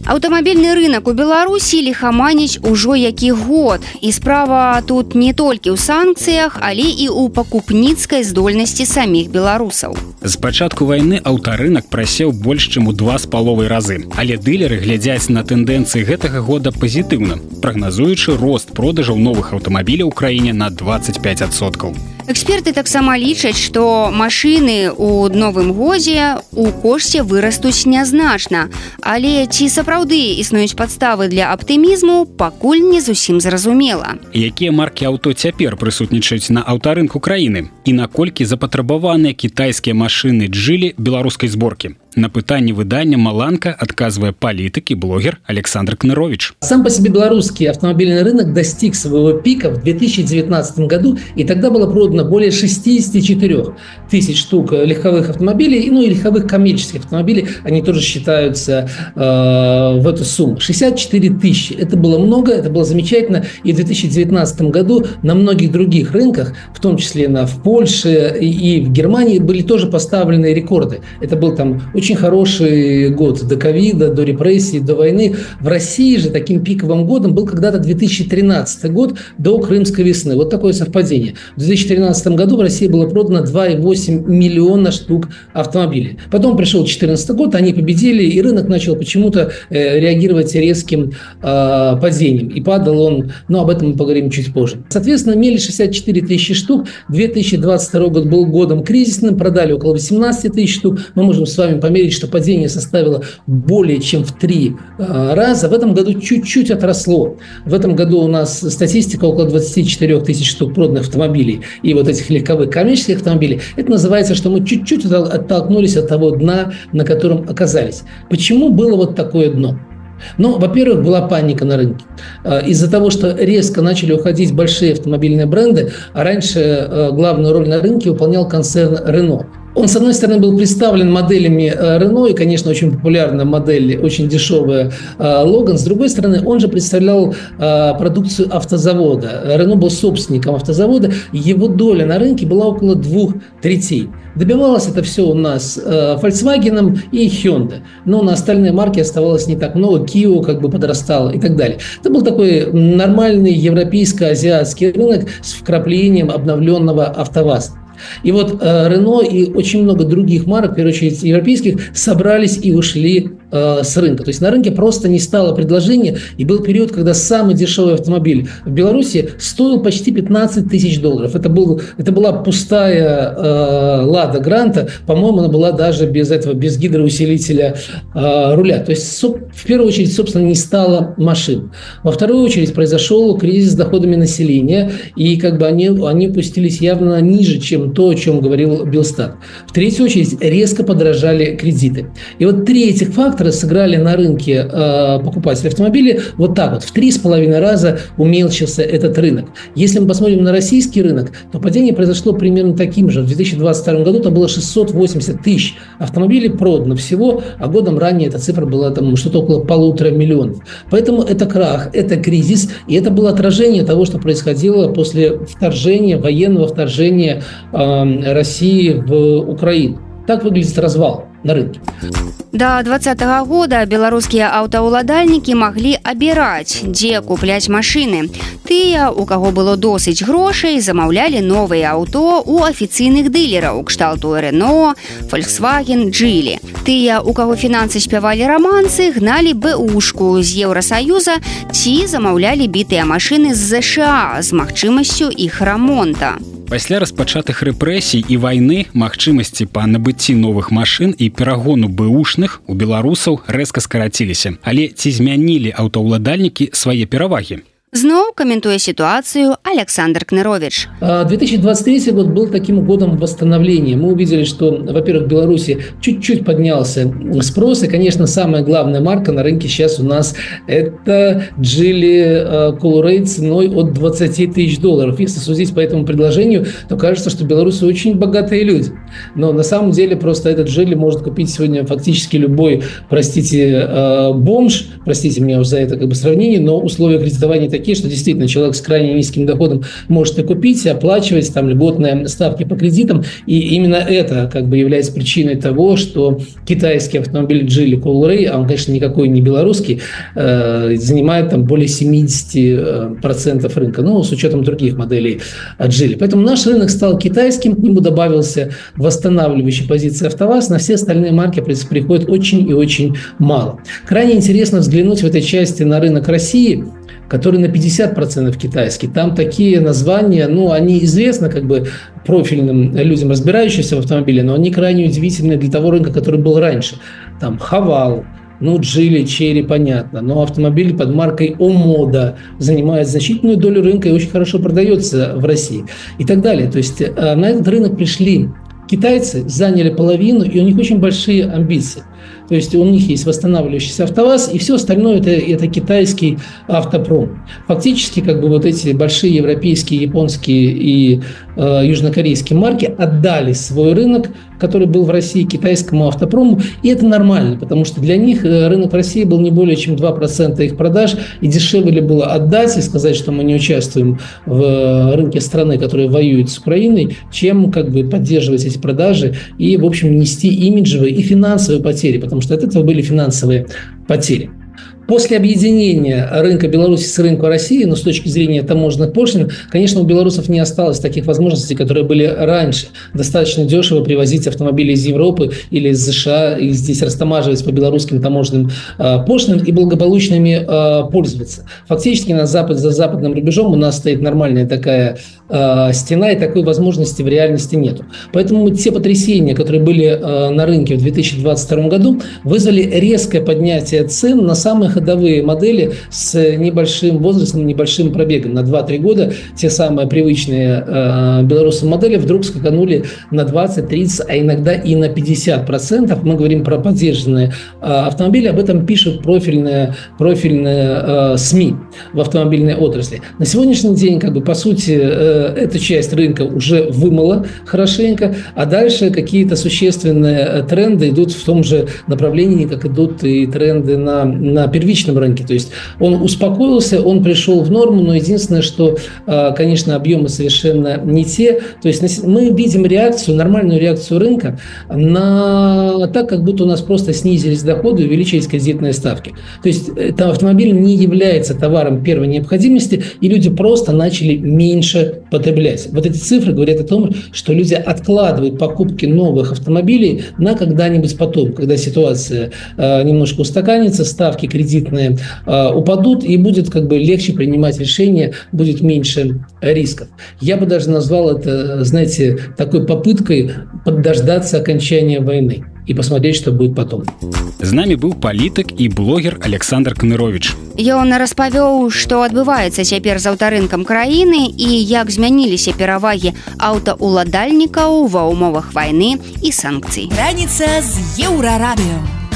Аўтамабільны рынок у Беларусі ліхаманіць ужо які год. І справа тут не толькі ў санкцыях, але і ў пакупніцкай здольнасці саміх беларусаў. З пачатку вайны аўтарынак прасеў больш чым у два з паловай разы. Але дылеры глядзяць на тэндэнцыі гэтага года пазітыўна, прагназуючы рост продажаў новых аўтамабіляў у краіне на 25соткаў. Эксперты таксама лічаць, што машыны ў новым годзе у кошце вырастуць нязначна. Але ці сапраўды існуюць падставы для аптымізму, пакуль не зусім зразумела. Якія маркі аўто цяпер прысутнічаюць на аўтарынку краіны і наколькі запатрабаваныя кітайскія машыны джылі беларускай зборкі. На пытанне выдання Маланка адказвае палітык блогер Александр Кнырович. Сам по себе белорусский автомобильный рынок достиг своего пика в 2019 году, и тогда было продано более 64 тысяч штук легковых автомобилей, ну и легковых коммерческих автомобилей, они тоже считаются э, в эту сумму. 64 тысячи. Это было много, это было замечательно. И в 2019 году на многих других рынках, в том числе на, в Польше и в Германии, были тоже поставлены рекорды. Это был там очень хороший год до ковида, до репрессий, до войны. В России же таким пиковым годом был когда-то 2013 год до Крымской весны. Вот такое совпадение. В 2013 году в России было продано 2,8 миллиона штук автомобилей. Потом пришел 2014 год, они победили, и рынок начал почему-то э, реагировать резким э, падением. И падал он, но об этом мы поговорим чуть позже. Соответственно, имели 64 тысячи штук. 2022 год был годом кризисным, продали около 18 тысяч штук. Мы можем с вами померить, что падение составило более чем в три э, раза. В этом году чуть-чуть отросло. В этом году у нас статистика около 24 тысяч штук проданных автомобилей и вот этих легковых коммерческих автомобилей. Это называется, что мы чуть-чуть оттолкнулись от того дна, на котором оказались. Почему было вот такое дно? Ну, во-первых, была паника на рынке. Из-за того, что резко начали уходить большие автомобильные бренды, а раньше главную роль на рынке выполнял концерн Renault Он, с одной стороны, был представлен моделями Рено, и, конечно, очень популярная модель, очень дешевая Логан. С другой стороны, он же представлял продукцию автозавода. Рено был собственником автозавода, его доля на рынке была около двух третей. Добивалось это все у нас Volkswagen и Hyundai. Но на остальные марки оставалось не так много. Kia как бы подрастала и так далее. Это был такой нормальный европейско-азиатский рынок с вкраплением обновленного автоваза. И вот э, Рено и очень много других марок, в первую очередь европейских, собрались и ушли э, с рынка. То есть на рынке просто не стало предложения, и был период, когда самый дешевый автомобиль в Беларуси стоил почти 15 тысяч долларов. Это, был, это была пустая э, Лада Гранта, по-моему, она была даже без этого, без гидроусилителя э, руля. То есть в первую очередь, собственно, не стало машин. Во вторую очередь произошел кризис с доходами населения, и как бы они, они пустились явно ниже, чем то, о чем говорил Белстат. В третью очередь резко подорожали кредиты. И вот три этих фактора сыграли на рынке э, покупателей автомобилей вот так вот. В три с половиной раза уменьшился этот рынок. Если мы посмотрим на российский рынок, то падение произошло примерно таким же. В 2022 году там было 680 тысяч автомобилей продано всего, а годом ранее эта цифра была там что-то около полутора миллионов. Поэтому это крах, это кризис, и это было отражение того, что происходило после вторжения, военного вторжения э, России в Украину. Так выглядит развал на рынке. До двадцатого года беларускія аўтаўладальнікі маглі абіраць, дзе купляць машыны. Тыя, у каго было досыць грошай, замаўлялі новыя аўто ў афіцыйных дылераў кшталту Рено, Volkswagen, Джлі. Тыя, у каго фінансы спявалі рамансы, гналі бушку з Еўросаюза ці замаўлялі бітыя машыны з ЗША з магчымасцю іх рамонта. Пасля распачатых рэпрэсій і вайны магчымасці па набыцці новых машын і перагону бэушных у беларусаў рэзка скараціліся. Але ці змянілі аўтаўладальнікі свае перавагі? Зноў каментуе ситуацию Александр Кнырович. 2023 год был таким годом восстановления. Мы увидели, что, во-первых, в Беларуси чуть-чуть поднялся спрос. И, конечно, самая главная марка на рынке сейчас у нас это Geely Colorade ценой от 20 тысяч долларов. Если судить по этому предложению, то кажется, что белорусы очень богатые люди. Но на самом деле просто этот Geely может купить сегодня фактически любой, простите, бомж, простите меня уже за это как бы сравнение, но условия кредитования такие, что действительно человек с крайне низким доходом может и купить, и оплачивать там льготные ставки по кредитам. И именно это как бы является причиной того, что китайский автомобиль Geely Cool а он, конечно, никакой не белорусский, э, занимает там более 70% э, рынка, ну, с учетом других моделей Geely. Поэтому наш рынок стал китайским, к нему добавился восстанавливающий позиции АвтоВАЗ, на все остальные марки приходит очень и очень мало. Крайне интересно взглянуть в этой части на рынок России – который на 50% китайский. Там такие названия, ну, они известны как бы профильным людям, разбирающимся в автомобиле, но они крайне удивительны для того рынка, который был раньше. Там Хавал, ну, Джили, Черри, понятно. Но автомобиль под маркой Омода занимает значительную долю рынка и очень хорошо продается в России. И так далее. То есть э, на этот рынок пришли китайцы, заняли половину, и у них очень большие амбиции. То есть у них есть восстанавливающийся автоваз, и все остальное это, это китайский автопром. Фактически, как бы вот эти большие европейские, японские и э, южнокорейские марки отдали свой рынок, который был в России, китайскому автопрому, и это нормально, потому что для них э, рынок России был не более чем 2% их продаж, и дешевле было отдать и сказать, что мы не участвуем в э, рынке страны, которая воюет с Украиной, чем как бы поддерживать эти продажи и, в общем, нести имиджевые и финансовые потери, потому что от этого были финансовые потери. После объединения рынка Беларуси с рынком России, но с точки зрения таможенных пошлин, конечно, у белорусов не осталось таких возможностей, которые были раньше. Достаточно дешево привозить автомобили из Европы или из США и здесь растамаживать по белорусским таможенным э, пошлинам и благополучно ими э, пользоваться. Фактически на запад, за западным рубежом у нас стоит нормальная такая э, стена, и такой возможности в реальности нету. Поэтому те потрясения, которые были э, на рынке в 2022 году, вызвали резкое поднятие цен на самых ходовые модели с небольшим возрастом, небольшим пробегом на 2-3 года. Те самые привычные э, белорусам модели вдруг скаканули на 20, 30, а иногда и на 50 процентов. Мы говорим про поддержанные э, автомобили. Об этом пишут профильные, профильные э, СМИ в автомобильной отрасли. На сегодняшний день, как бы, по сути, э, эта часть рынка уже вымыла хорошенько, а дальше какие-то существенные э, тренды идут в том же направлении, как идут и тренды на, на первичном рынке. То есть он успокоился, он пришел в норму, но единственное, что, э, конечно, объемы совершенно не те. То есть мы видим реакцию, нормальную реакцию рынка на так, как будто у нас просто снизились доходы, увеличились кредитные ставки. То есть это автомобиль не является товаром первой необходимости, и люди просто начали меньше потреблять. Вот эти цифры говорят о том, что люди откладывают покупки новых автомобилей на когда-нибудь потом, когда ситуация э, немножко устаканится, ставки кредитные э, упадут, и будет как бы легче принимать решения, будет меньше рисков. Я бы даже назвал это, знаете, такой попыткой поддождаться окончания войны и посмотреть, что будет потом. З нами быў палітык і блогер Александр Кнырович. Ён распавёў, што адбываецца цяпер з аўтарынкам краіны і як змяніліся перавагі аўтаўладальнікаў ва ўмовах вайны і санкцый. Раніца з еўрарадыё.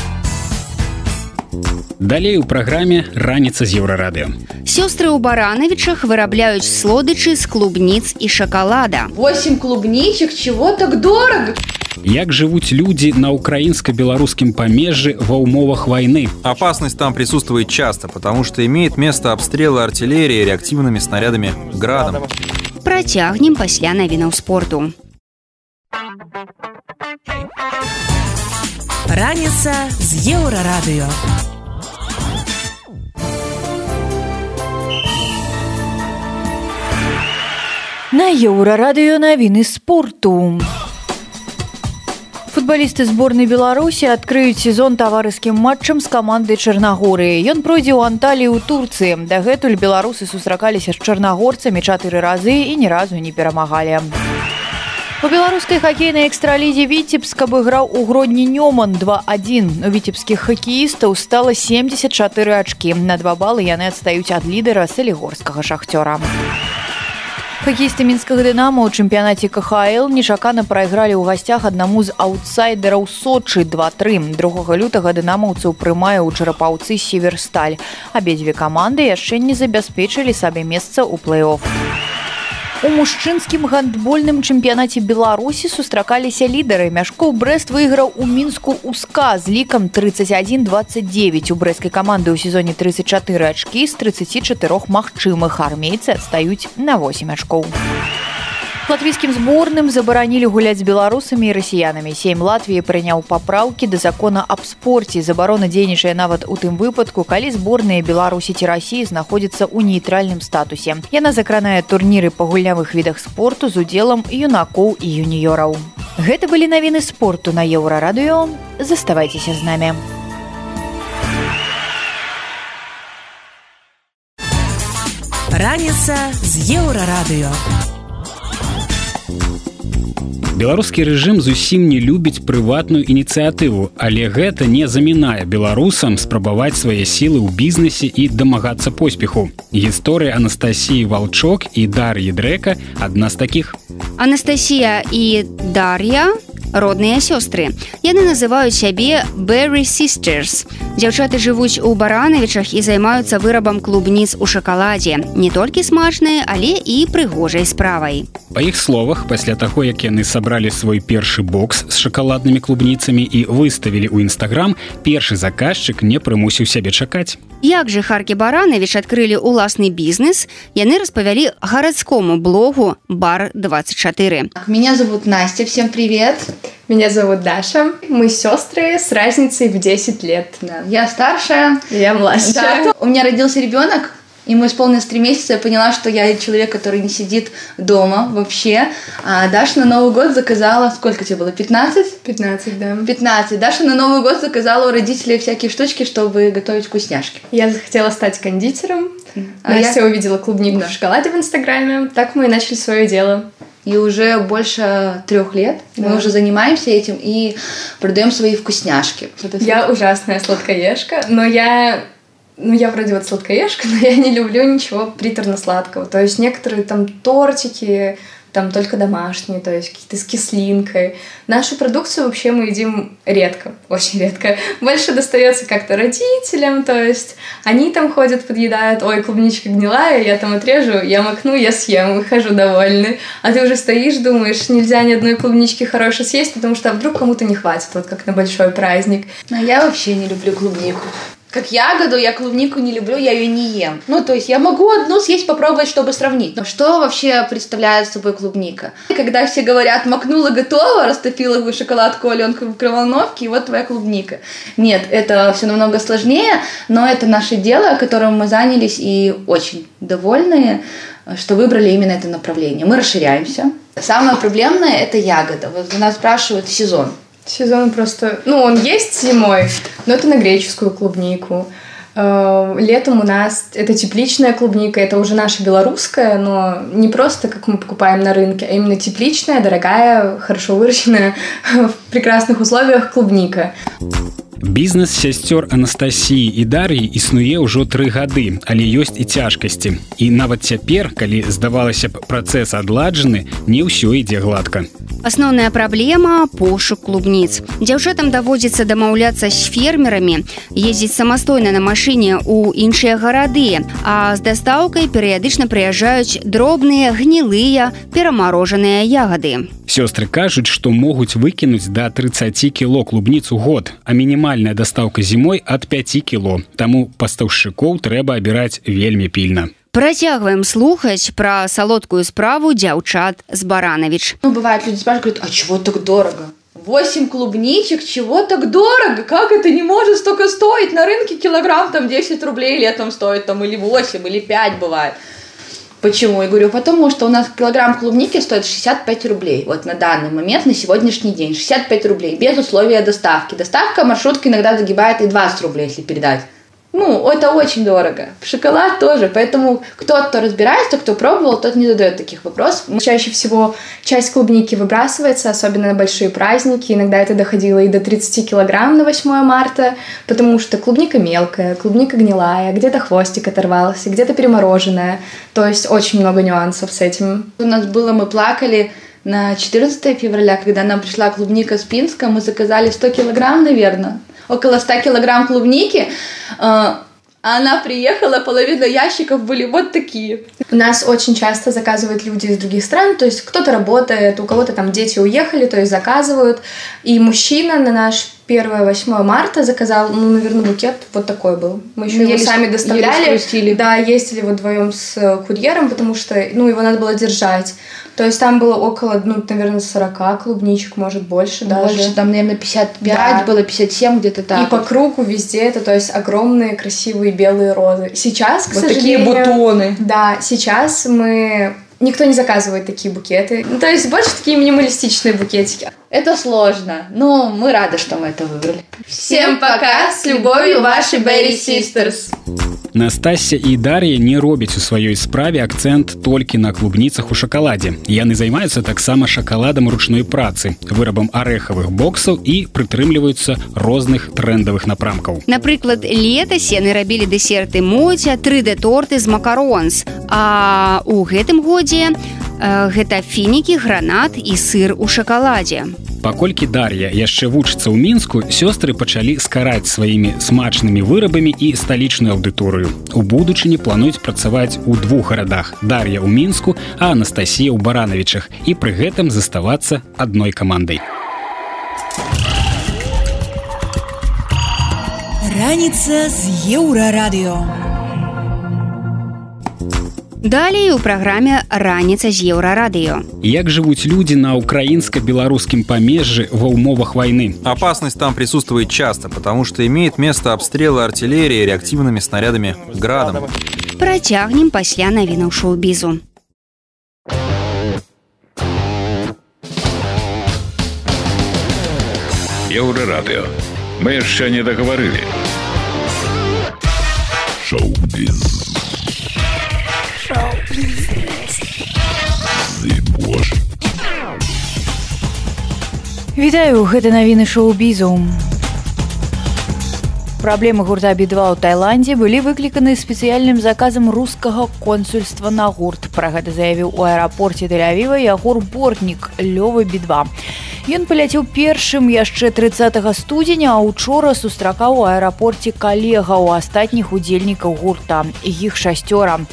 Далей у праграме раніца з еўрарадыё. Сёстры ў баранавічах вырабляюць слодычы з клубніц і шакалада. 8 клубничек, чего так дорого? Як жывуць людзі на украінска-беларускім памежжы ва ўмовах войны? Опасность там присутствует часто, потому что имеет место обстрелы артиллерии реактивными снарядами градом. Працягнем пасля навінаў спорту. Раніца з еўрарадыё. На еўрарадыё навіны спорту. Футбалісты зборнай Беларусі адкрыюць сезон таварыскім матчам з камандай Чарнагорыі. Ён пройдзе ў Анталіі ў Турцыі. Дагэтуль беларусы сустракаліся з чарнагорцамі чатыры разы і ні разу не перамагалі. У беларускай хакейнай экстралізе віцебск абыграў у гродні Нёман 2-1. У віцебскіх хакеістаў стала 74 ачкі. На два балы яны адстаюць ад лідара салігорскага шахцёра. Хакеісты мінскага дынама ў чэмпіянаце КХЛ нечакана прайгралі ў гасцях аднаму з аўтсайдераў Сочы 2-3. Другога лютага дынамаўцаў прымае ў чарапаўцы северсталь. Абедзве каманды яшчэ не забяспечылі сабе месца ў плэй-офф. У мужчынскім гандбольным чэмпіянаце Беларусі сустракаліся лідары. Мяшкоў Брэст выйграў у мінску УСКА з лікам 31-29. У брэскай каманды ў сезоне 34 ачкі з 34 магчымых армейцы адстаюць на 8 ачкоў. Латвійскім зборным забаранілі гуляць беларусамі і расіянамі. Сейм Латвіі прыняў папраўкі да закона аб спорце. Забарона дзейнічае нават у тым выпадку, калі зборныя Беларусі ці рассіі знаходзяцца ў нейтральным статусе. Яна закранае турніры па гульнявых відах спорту з удзелам юнакоў і юніёраў. Гэта былі навіны спорту на еўрарадыё. Заставайцеся з намі. Раніца з еўрарадыё. Беларускі рэжым зусім не любіць прыватную ініцыятыву, але гэта не замінае беларусам спрабаваць свае сілы ў бізнесе і дамагацца поспеху. Гісторыя Анастасіі Валчок і Дар'і Дрэка адна з такіх. Анастасія і Дар'я родныя сёстры. Яны называюць сябе Berry Sisters. Дзяўчаты жывуць у баранавічах і займаюцца вырабам клубніц у шакаладзе. Не толькі смачныя, але і прыгожай справай. Па іх словах, пасля таго, як яны сабралі свой першы бокс з шакаладнымі клубніцамі і выставілі ў нстаграм, першы заказчык не прымусіў сябе чакаць. Як же Харкі Баранавіч адкрылі ўласны бізнес, яны распавялі гарадскому блогу бар 24. Меня зовут Настя, всем привет. Меня зовут Даша. Мы сестры с разницей в 10 лет. Да, я старшая. Я младшая. Да. У меня родился ребенок, Ему исполнилось три месяца, я поняла, что я человек, который не сидит дома вообще. А Даша на Новый год заказала, сколько тебе было, 15? 15, да. 15. Даша на Новый год заказала у родителей всякие штучки, чтобы готовить вкусняшки. Я захотела стать кондитером. А Настя я... увидела клубнику да. в шоколаде в Инстаграме. Так мы и начали свое дело. И уже больше трех лет да. мы уже занимаемся этим и продаем свои вкусняшки. Я ужасная сладкоежка, но я ну, я вроде вот сладкоежка, <laughs> но я не люблю ничего приторно-сладкого. То есть некоторые там тортики, там только домашние, то есть какие-то с кислинкой. Нашу продукцию вообще мы едим редко, <laughs> очень редко. Больше достается как-то родителям, то есть они там ходят, подъедают, ой, клубничка гнилая, я там отрежу, я макну, я съем, выхожу довольный. А ты уже стоишь, думаешь, нельзя ни одной клубнички хорошей съесть, потому что а вдруг кому-то не хватит, вот как на большой праздник. А я вообще не люблю клубнику как ягоду, я клубнику не люблю, я ее не ем. Ну, то есть я могу одну съесть, попробовать, чтобы сравнить. Но что вообще представляет собой клубника? Когда все говорят, макнула готово, растопила в шоколадку Аленку в микроволновке, и вот твоя клубника. Нет, это все намного сложнее, но это наше дело, которым мы занялись и очень довольны, что выбрали именно это направление. Мы расширяемся. Самое проблемное – это ягода. Вот нас спрашивают сезон. Сезон просто... Ну, он есть зимой, но это на греческую клубнику. Э, летом у нас это тепличная клубника, это уже наша белорусская, но не просто, как мы покупаем на рынке, а именно тепличная, дорогая, хорошо выращенная <laughs> в прекрасных условиях клубника. Бізнес сясцёр Анастасіі і Дар'і існуе ўжо тры гады, але ёсць і цяжкасці. І нават цяпер, калі здавалася б працэс адладжаны, не ўсё ідзе гладка. Асноўная праблема пошук клубніц. Дзяўчатам даводзіцца дамаўляцца з фермерамі, ездзіць самастойна на машыне ў іншыя гарады, а з дастаўкай перыядычна прыязджаюць дробныя гнілыя перамарожаныя ягады. Сёстры кажуць, што могуць выкінуць да 30 кіло клубніцу год, а мінімальная дастаўка зімой ад 5 кіло. Таму пастаўшчыкоў трэба абіраць вельмі пільна. Працягваем слухаць пра салодкую справу дзяўчат з баранавіч. Ну, бывает люди спрашивают, а чего так дорого? 8 клубничек, чего так дорого? Как это не может столько стоить? На рынке килограмм там 10 рублей летом стоит, там или 8, или 5 бывает. Почему? Я говорю, потому что у нас килограмм клубники стоит 65 рублей. Вот на данный момент, на сегодняшний день. 65 рублей, без условия доставки. Доставка маршрутки иногда загибает и 20 рублей, если передать. Ну, это очень дорого. Шоколад тоже. Поэтому кто, кто разбирается, кто пробовал, тот не задает таких вопросов. Чаще всего часть клубники выбрасывается, особенно на большие праздники. Иногда это доходило и до 30 килограмм на 8 марта, потому что клубника мелкая, клубника гнилая, где-то хвостик оторвался, где-то перемороженная. То есть очень много нюансов с этим. У нас было, мы плакали на 14 февраля, когда нам пришла клубника с Пинска, мы заказали 100 килограмм, наверное около 100 килограмм клубники. А, она приехала, половина ящиков были вот такие. У нас очень часто заказывают люди из других стран, то есть кто-то работает, у кого-то там дети уехали, то есть заказывают. И мужчина на наш 1-8 марта заказал, ну, наверное, букет вот такой был. Мы еще его сами доставляли. Да, ездили вот вдвоем с курьером, потому что, ну, его надо было держать. То есть там было около, ну, наверное, 40 клубничек, может, больше даже. Больше, там, наверное, 55 да. было, 57 где-то так. И по кругу везде это, то есть огромные красивые белые розы. Сейчас, к вот сожалению... такие бутоны. Да, сейчас мы никто не заказывает такие букеты. Ну, то есть больше такие минималистичные букетики. Это сложно, но мы рады, что мы это выбрали. Всем пока! С любовью, ваши Berry Sisters! Настасья і Дар'я не робяць у сваёй справе акцэнт толькі на клубніцах у шакаладзе. Яны займаюцца таксама шакаладам ручной працы, вырабам арэхавых боксаў і прытрымліваюцца розных трендавых напрамкаў. Напрыклад, летась яны рабілі дэсерты моця 3D торты з макаронс. А у гэтым годзе гэта фінікі, гранат і сыр у шакаладзе. Паколькі Дар'я яшчэ вучыцца ў мінску, сёстры пачалі скараць сваімі смачнымі вырабамі і сталічную аўдыторыю. У будучыні плануюць працаваць у двух гарадах. Дар'я ў мінску, а Анастасія ў баранавічах і пры гэтым заставацца адной камандай. Раніца з еўрарадыё. Далей у праграме раніца з еўрарадыё. Як жывуць людзі на украінска-беларускім памежжы ва ўмовах войны? Опасность там присутствует часто, потому что имеет место обстрелы артиллерии реактивными снарядами градом. Працягнем пасля навінаў шоу-бізу. Еўрарадыё. Мы яшчэ не дагаварылі. Шоу-біз. Вітаю гэта навіны шоу-бізу. Праблемы гурта Би-2 ў Таиланде былі выкліканы спецыяльным заказам рускага консульства на гурт. Пра гэта заявіў у аэрапорце Дэлявіва Ягор Бортнік Лёвы Би-2. Ён паляцеў першым яшчэ 30 студзеня, а учора сустракаў у аэрапорце калега ў астатніх удзельнікаў гурта. Іх шасцёра.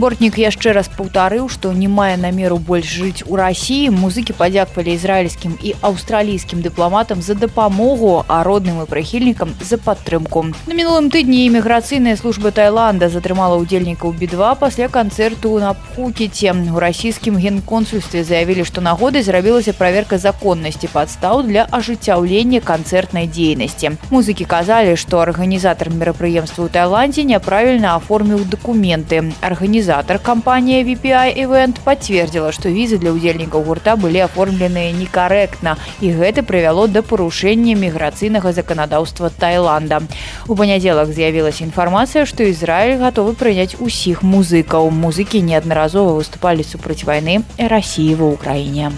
Бортнік яшчэ раз паўтарыў, што не мае намеру больш жыць у рассіі. Музыкі падзяквалі ізраільскім і аўстралійскім дыпламатам за дапамогу, а родным і прыхільнікам за падтрымку. На мінулым тыдні іміграцыйная служба Таиланда затрымала ўдзельнікаў Би-2 пасля канцэрту на Пхукеце. У расійскім генконсульстве заявілі, што нагодай зрабілася праверка законнасці падстаў для ажыццяўлення канцэртнай дзейнасці. Музыкі казалі, што арганізатар мерапрыемства ў Таиландзе няправільна аформіў дакументы. Арганізатар кампанія VPI Event пацвердзіла, што візы для ўдзельнікаў гурта былі аформленыя некарэктна і гэта прывяло да парушэння міграцыйнага заканадаўства Таиланда. У панядзелак з'явілася інфармацыя, што Ізраіль гатовы прыняць усіх музыкаў. Музыкі неаднаразова выступалі супраць вайны рассіі ва ўкраіне.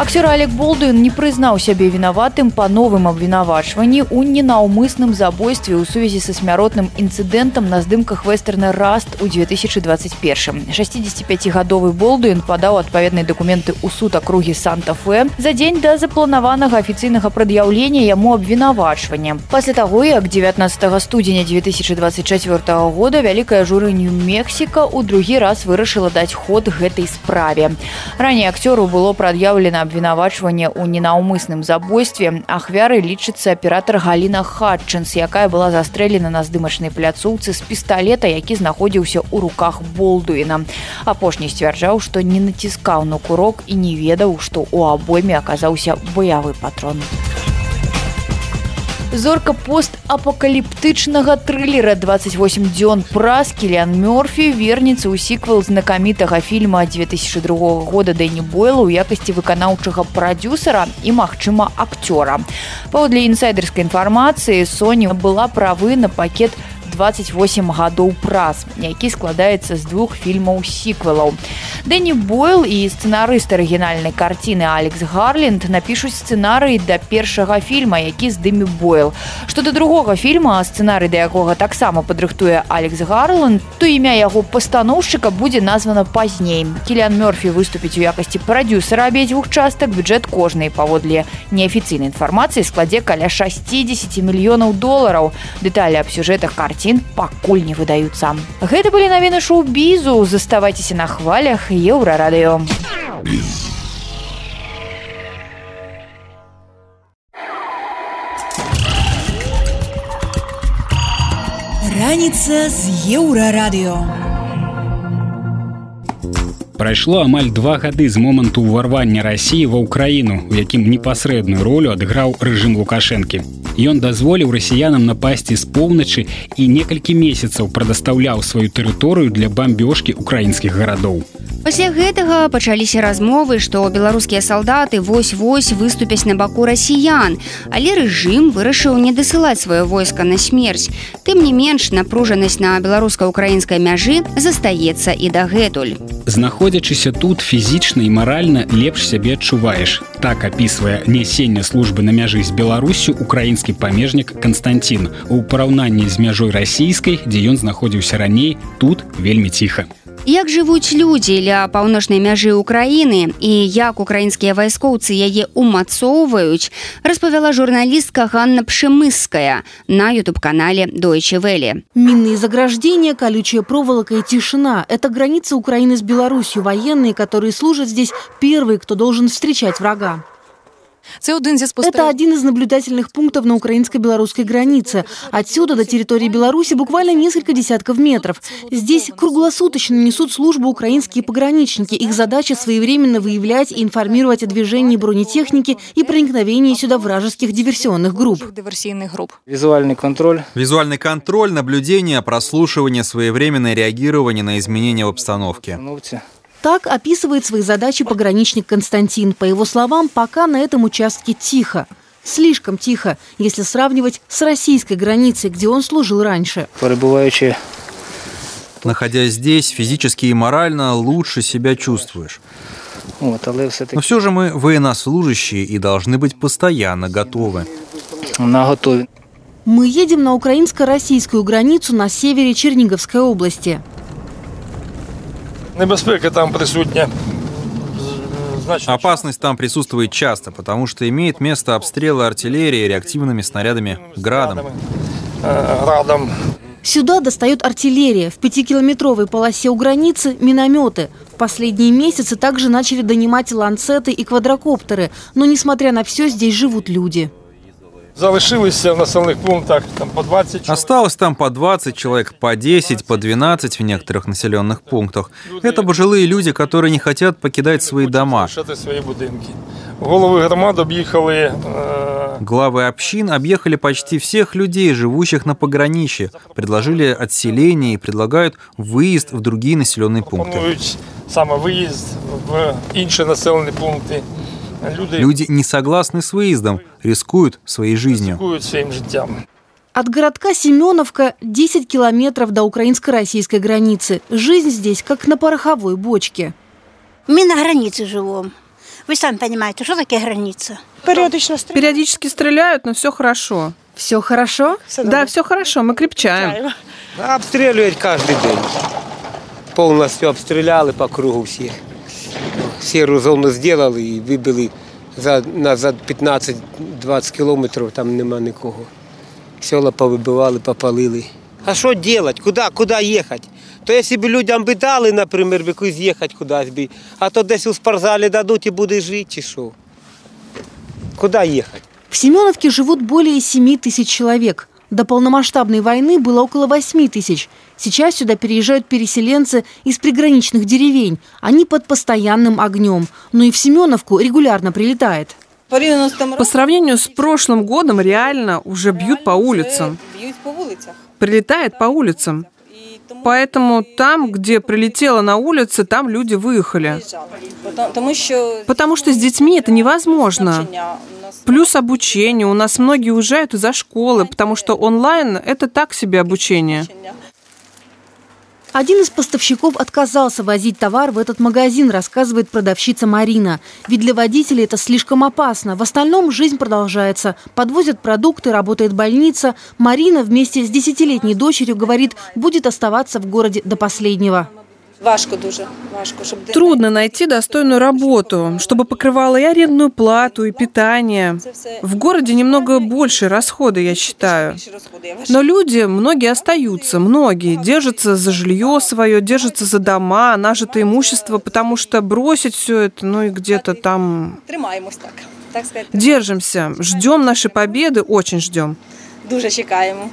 Акцёр Алек Болдуін не прызнаў сябе вінаватым па новым абвінавачванні ў ненаўмысным забойстве ў сувязі са смяротным інцыдэнтам на здымках вестерна раст у 2021. 65гадовы Болдуін падаў адпаведныя дакументы ў суд акругі Санта-Фе за дзень да запланаванага афіцыйнага прад'яўлення яму абвінавачвання. Пасля таго, як 19 студзеня 2024 года вялікая журыню Мексіка ў другі раз вырашыла даць ход гэтай справе. Раней акцёру было прад'яўлена абвінавачванне ў ненаўмысным забойстве. Ахвяры лічыцца аператор галіна хатчынс якая была застрэлена на здымачнай пляцоўцы з пісталета які знаходзіўся ў руках болдуіна. Апошні сцвярджаў што не націскаў на курок і не ведаў што ў абойме аказаўся баявы патрон. у зорка постапакаліптычнага трылера. 28 дзён праз кілян мёрфі вернецца ў сіквал знакамітага фільма 2002 года дэні бойла ў якасці выканаўчага прадюсера і магчыма акцёра. Паводле інсайдерскай інфармацыі соня была правы на пакет 28 гадоў праз які складаецца з двух фільмаў сіквелаў. Дэні бойл і сцэнарыст арыгінальнай карціны алекс гарленд напішуць сцэнарый да першага фільма які здыме бойл. Што да другога фільма сцэнарый да якога таксама падрыхтуе алекс гарланд то імя яго пастаноўшчыка будзе названа пазней. Кілян мёрфі выступіць у якасці прадюсера абедзвюх частак бюджэт кожнай паводле неафіцыйнай інфармацыі складзе каля 60 мільёнаў долараў. Дэталі аб сюжэтах карці карцін пакуль не выдаюцца. Гэта былі навіны шоу-бізу, заставайцеся на хвалях еўрарадыё. Раніца з еўрарадыё. Прайшло амаль два гады з моманту ўварвання рассіі ва ўкраіну, у якім непасрэдную ролю адыграў рэжым лукашэнкі. Ён дазволіў расіянам напасці з поўначы і некалькі месяцаў прадастаўляў сваю тэрыторыю для бамбёжкі украінскіх гарадоў. Пасля гэтага пачаліся размовы, што беларускія салдаты вось-вось выступяць на баку расіян, але рэжым вырашыў не дасылаць сваё войска на смерць. Тым не менш напружанасць на беларуска-украінскай мяжы застаецца і дагэтуль. Знаходзячыся тут фізічна і маральна лепш сябе адчуваеш. Так апісвае нясення службы на мяжы з Беларусю украінскі памежнік Канстантин. У параўнанні з мяжой расійскай, дзе ён знаходзіўся раней, тут вельмі ціха. Як жывуць людзі ля паўночнай мяжы ўкраіны і як украінскія вайскоўцы яе умацоўваюць, распавяла журналістка Ганна Пшемыская на YouTube-канале Дойчевелі. Минные заграждения, колючая проволока и тишина – это граница Украины с Беларусью. Военные, которые служат здесь, первые, кто должен встречать врага. Это один из наблюдательных пунктов на украинско-белорусской границе. Отсюда до территории Беларуси буквально несколько десятков метров. Здесь круглосуточно несут службу украинские пограничники. Их задача своевременно выявлять и информировать о движении бронетехники и проникновении сюда вражеских диверсионных групп. Визуальный контроль. Визуальный контроль, наблюдение, прослушивание, своевременное реагирование на изменения в обстановке. Так описывает свои задачи пограничник Константин. По его словам, пока на этом участке тихо. Слишком тихо, если сравнивать с российской границей, где он служил раньше. Прибывающие Находясь здесь, физически и морально лучше себя чувствуешь. Вот, Но все же мы военнослужащие и должны быть постоянно готовы. На готове. Мы едем на украинско-российскую границу на севере Черниговской области. Небезпека там присутня. Опасность там присутствует часто, потому что имеет место обстрелы артиллерии реактивными снарядами «Градом». Градом. Сюда достает артиллерия. В пятикилометровой полосе у границы – минометы. В последние месяцы также начали донимать ланцеты и квадрокоптеры. Но, несмотря на все, здесь живут люди Залишилися в населених пунктах там по 20 человек. Осталось там по 20 человек, по 10, по 12 в некоторых населенных пунктах. Это пожилые люди, которые не хотят покидать свои дома. Лишати свої будинки. Голови громад об'їхали е, Главы общин объехали почти всех людей, живущих на пограничье, предложили отселение и предлагают выезд в другие населенные пункты. пропонують саме виїзд в інші населені пункти. Люди Люди не согласны с выездом, рискуют своей жизнью. ризикують своїм життям. От городка Семеновка 10 километров до украинско-российской границы. Жизнь здесь как на пороховой бочке. Мы на границе живем. Вы сами понимаете, что такое граница? Периодично Периодически стреляют, но все хорошо. Все хорошо? Да, все хорошо, мы крепчаем. Обстрілюють кожен день. Повністю обстріляли по кругу всіх. Сіру зону зробили і вибили за, на, за 15-20 кілометрів, там нема нікого. Села повибивали, попалили. А що робити? Куди, куди їхати? То якщо б людям би дали, наприклад, би кудись їхати кудись би, а то десь у спортзалі дадуть і буде жити, чи що? Куди їхати? В Семеновке живут более 7 тысяч человек. До полномасштабной войны было около 8 тысяч. Сейчас сюда переезжают переселенцы из приграничных деревень. Они под постоянным огнем. Но и в Семеновку регулярно прилетает. По сравнению с прошлым годом реально уже бьют по улицам. Прилетает по улицам. Поэтому там, где прилетело на улице, там люди выехали. Потому что с детьми это невозможно. Плюс обучение. У нас многие уезжают из-за школы, потому что онлайн – это так себе обучение. Один из поставщиков отказался возить товар в этот магазин, рассказывает продавщица Марина. Ведь для водителей это слишком опасно. В остальном жизнь продолжается. Подвозят продукты, работает больница. Марина вместе с десятилетней дочерью, говорит, будет оставаться в городе до последнего. Важко дуже. Важко, щоб Трудно найти достойную работу, чтобы покрывала и арендную плату, и питание. В городе немного больше расходы, я считаю. Но люди, многие остаются, многие держатся за жилье свое, держатся за дома, нажитое имущество, потому что бросить все это, ну и где-то там... Держимся, ждем нашей победы, очень ждем. Дуже чекаємо.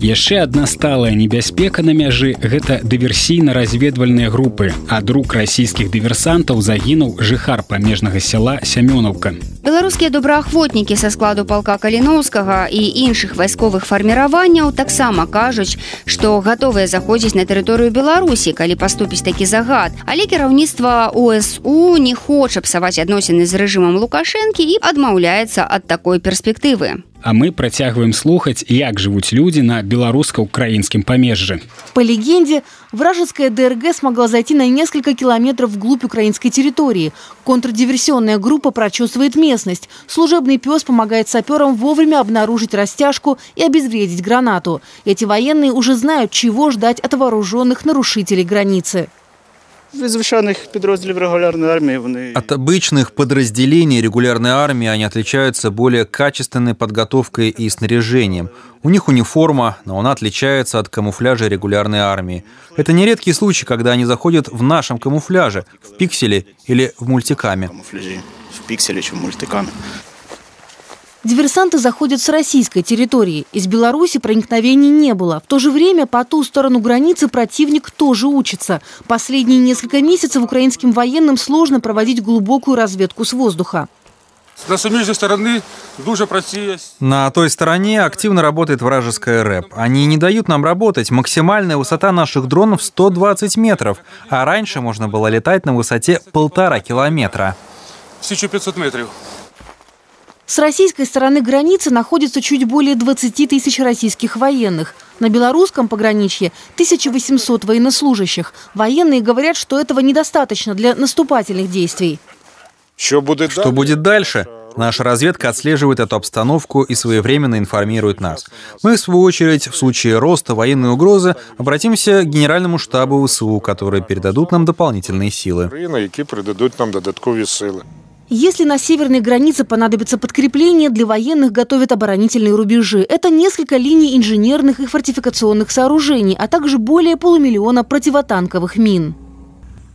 Яшчэ адна сталая небяспека на мяжы гэта дыверсійна-разведвальныя групы. Ад рук расійскіх дыверсантаў загінуў жыхар памежнага сяла сямёнаўка. Беларускія добраахвотнікі са складу палка каліноўскага і іншых вайсковых фарміраванняў таксама кажуць, што гатовыя заходзіць на тэрыторыю Беларусі, калі паступіць такі загад. Але кіраўніцтва УСУ не хоча псаваць адносіны з рэжымам Лукашэнкі і адмаўляецца ад такой перспектывы. А мы працягваем слухаць, як жывуць людзі на беларуска-украінскім памежжы. По легенде, вражеская ДРГ смогла зайти на несколько километров вглубь украинской территории. Контрдиверсионная группа прочесывает местность. Служебный пес помогает саперам вовремя обнаружить растяжку и обезвредить гранату. Эти военные уже знают, чего ждать от вооруженных нарушителей границы Від звичайних підрозділів регулярної армії вони От обычных подразделений регулярной армии они отличаются более качественной подготовкой и снаряжением. У них униформа, но она отличается от камуфляжа регулярной армии. Это нередкий случай, когда они заходят в нашем камуфляже, в пикселе или в мультикаме. камуфляжі в пікселі чи в мультикамі. Диверсанты заходят с российской территории. Из Беларуси проникновений не было. В то же время по ту сторону границы противник тоже учится. Последние несколько месяцев украинским военным сложно проводить глубокую разведку с воздуха. На суміжній сторони дуже працює На той стороне активно работает вражеская рэп. Они не дают нам работать. Максимальная высота наших дронов 120 метров, а раньше можно было летать на высоте полтора километра. 1500 метрів. С российской стороны границы находится чуть более 20 тысяч российских военных. На белорусском пограничье 1800 военнослужащих. Военные говорят, что этого недостаточно для наступательных действий. Что будет дальше? Наша разведка отслеживает эту обстановку и своевременно информирует нас. Мы, в свою очередь, в случае роста военной угрозы, обратимся к Генеральному штабу ВСУ, которые передадут нам дополнительные силы. Если на северной границе понадобится подкрепление, для военных готовят оборонительные рубежи. Это несколько линий инженерных и фортификационных сооружений, а также более полумиллиона противотанковых мин.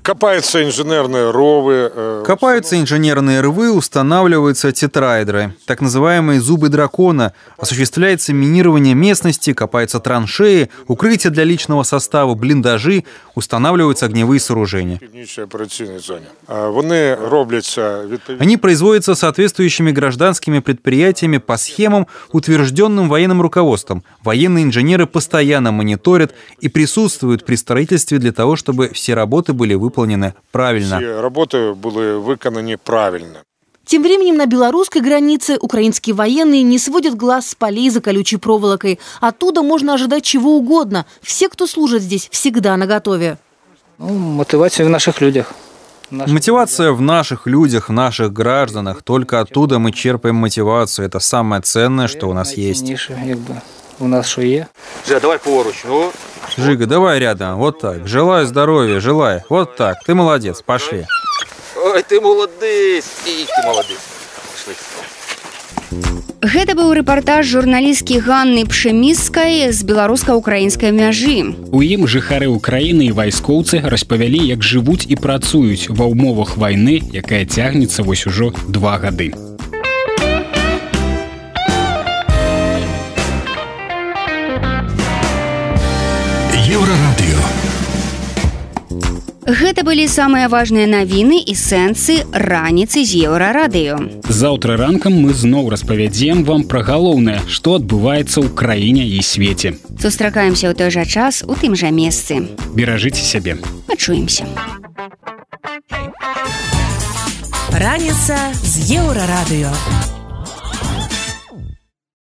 Копаются инженерные ровы. Э, Копаются инженерные рвы, устанавливаются тетраэдры, так называемые зубы дракона, осуществляется минирование местности, копаются траншеи, укрытия для личного состава, блиндажи, устанавливаются огневые сооружения. Они производятся соответствующими гражданскими предприятиями по схемам, утвержденным военным руководством. Военные инженеры постоянно мониторят и присутствуют при строительстве для того, чтобы все работы были выполнены выполнены правильно. Все работы были выполнены правильно. Тем временем на белорусской границе украинские военные не сводят глаз с полей за колючей проволокой. Оттуда можно ожидать чего угодно. Все, кто служит здесь, всегда наготове. Ну, мотивация в наших людях. Наших Мотивация в наших людях, в наших гражданах. Только оттуда мы черпаем мотивацию. Это самое ценное, что у нас есть. У нас что есть? давай поруч. Ну, Жига, давай рядом, вот так. Желаю здоровья, желаю. Вот так. Ты молодец, пошли. Ой, ты молодец. И ты молодец. Пошли. Гэта быў рэпартаж журналісткі Ганны пшеміскай з беларуска-украінскай мяжы. У ім жыхары ўкраіны і вайскоўцы распавялі, як жывуць і працуюць ва ўмовах вайны, якая цягнецца вось ужо два гады. Гэта былі самыя важныя навіны і сэнсы раніцы з еўрарадыё. Заўтра ранкам мы зноў распавядзем вам пра галоўнае, што адбываецца ў краіне і свеце. Сустракаемся ў той жа час у тым жа месцы. Беражыце сябе. Пачуемся. Раніца з еўрарадыё.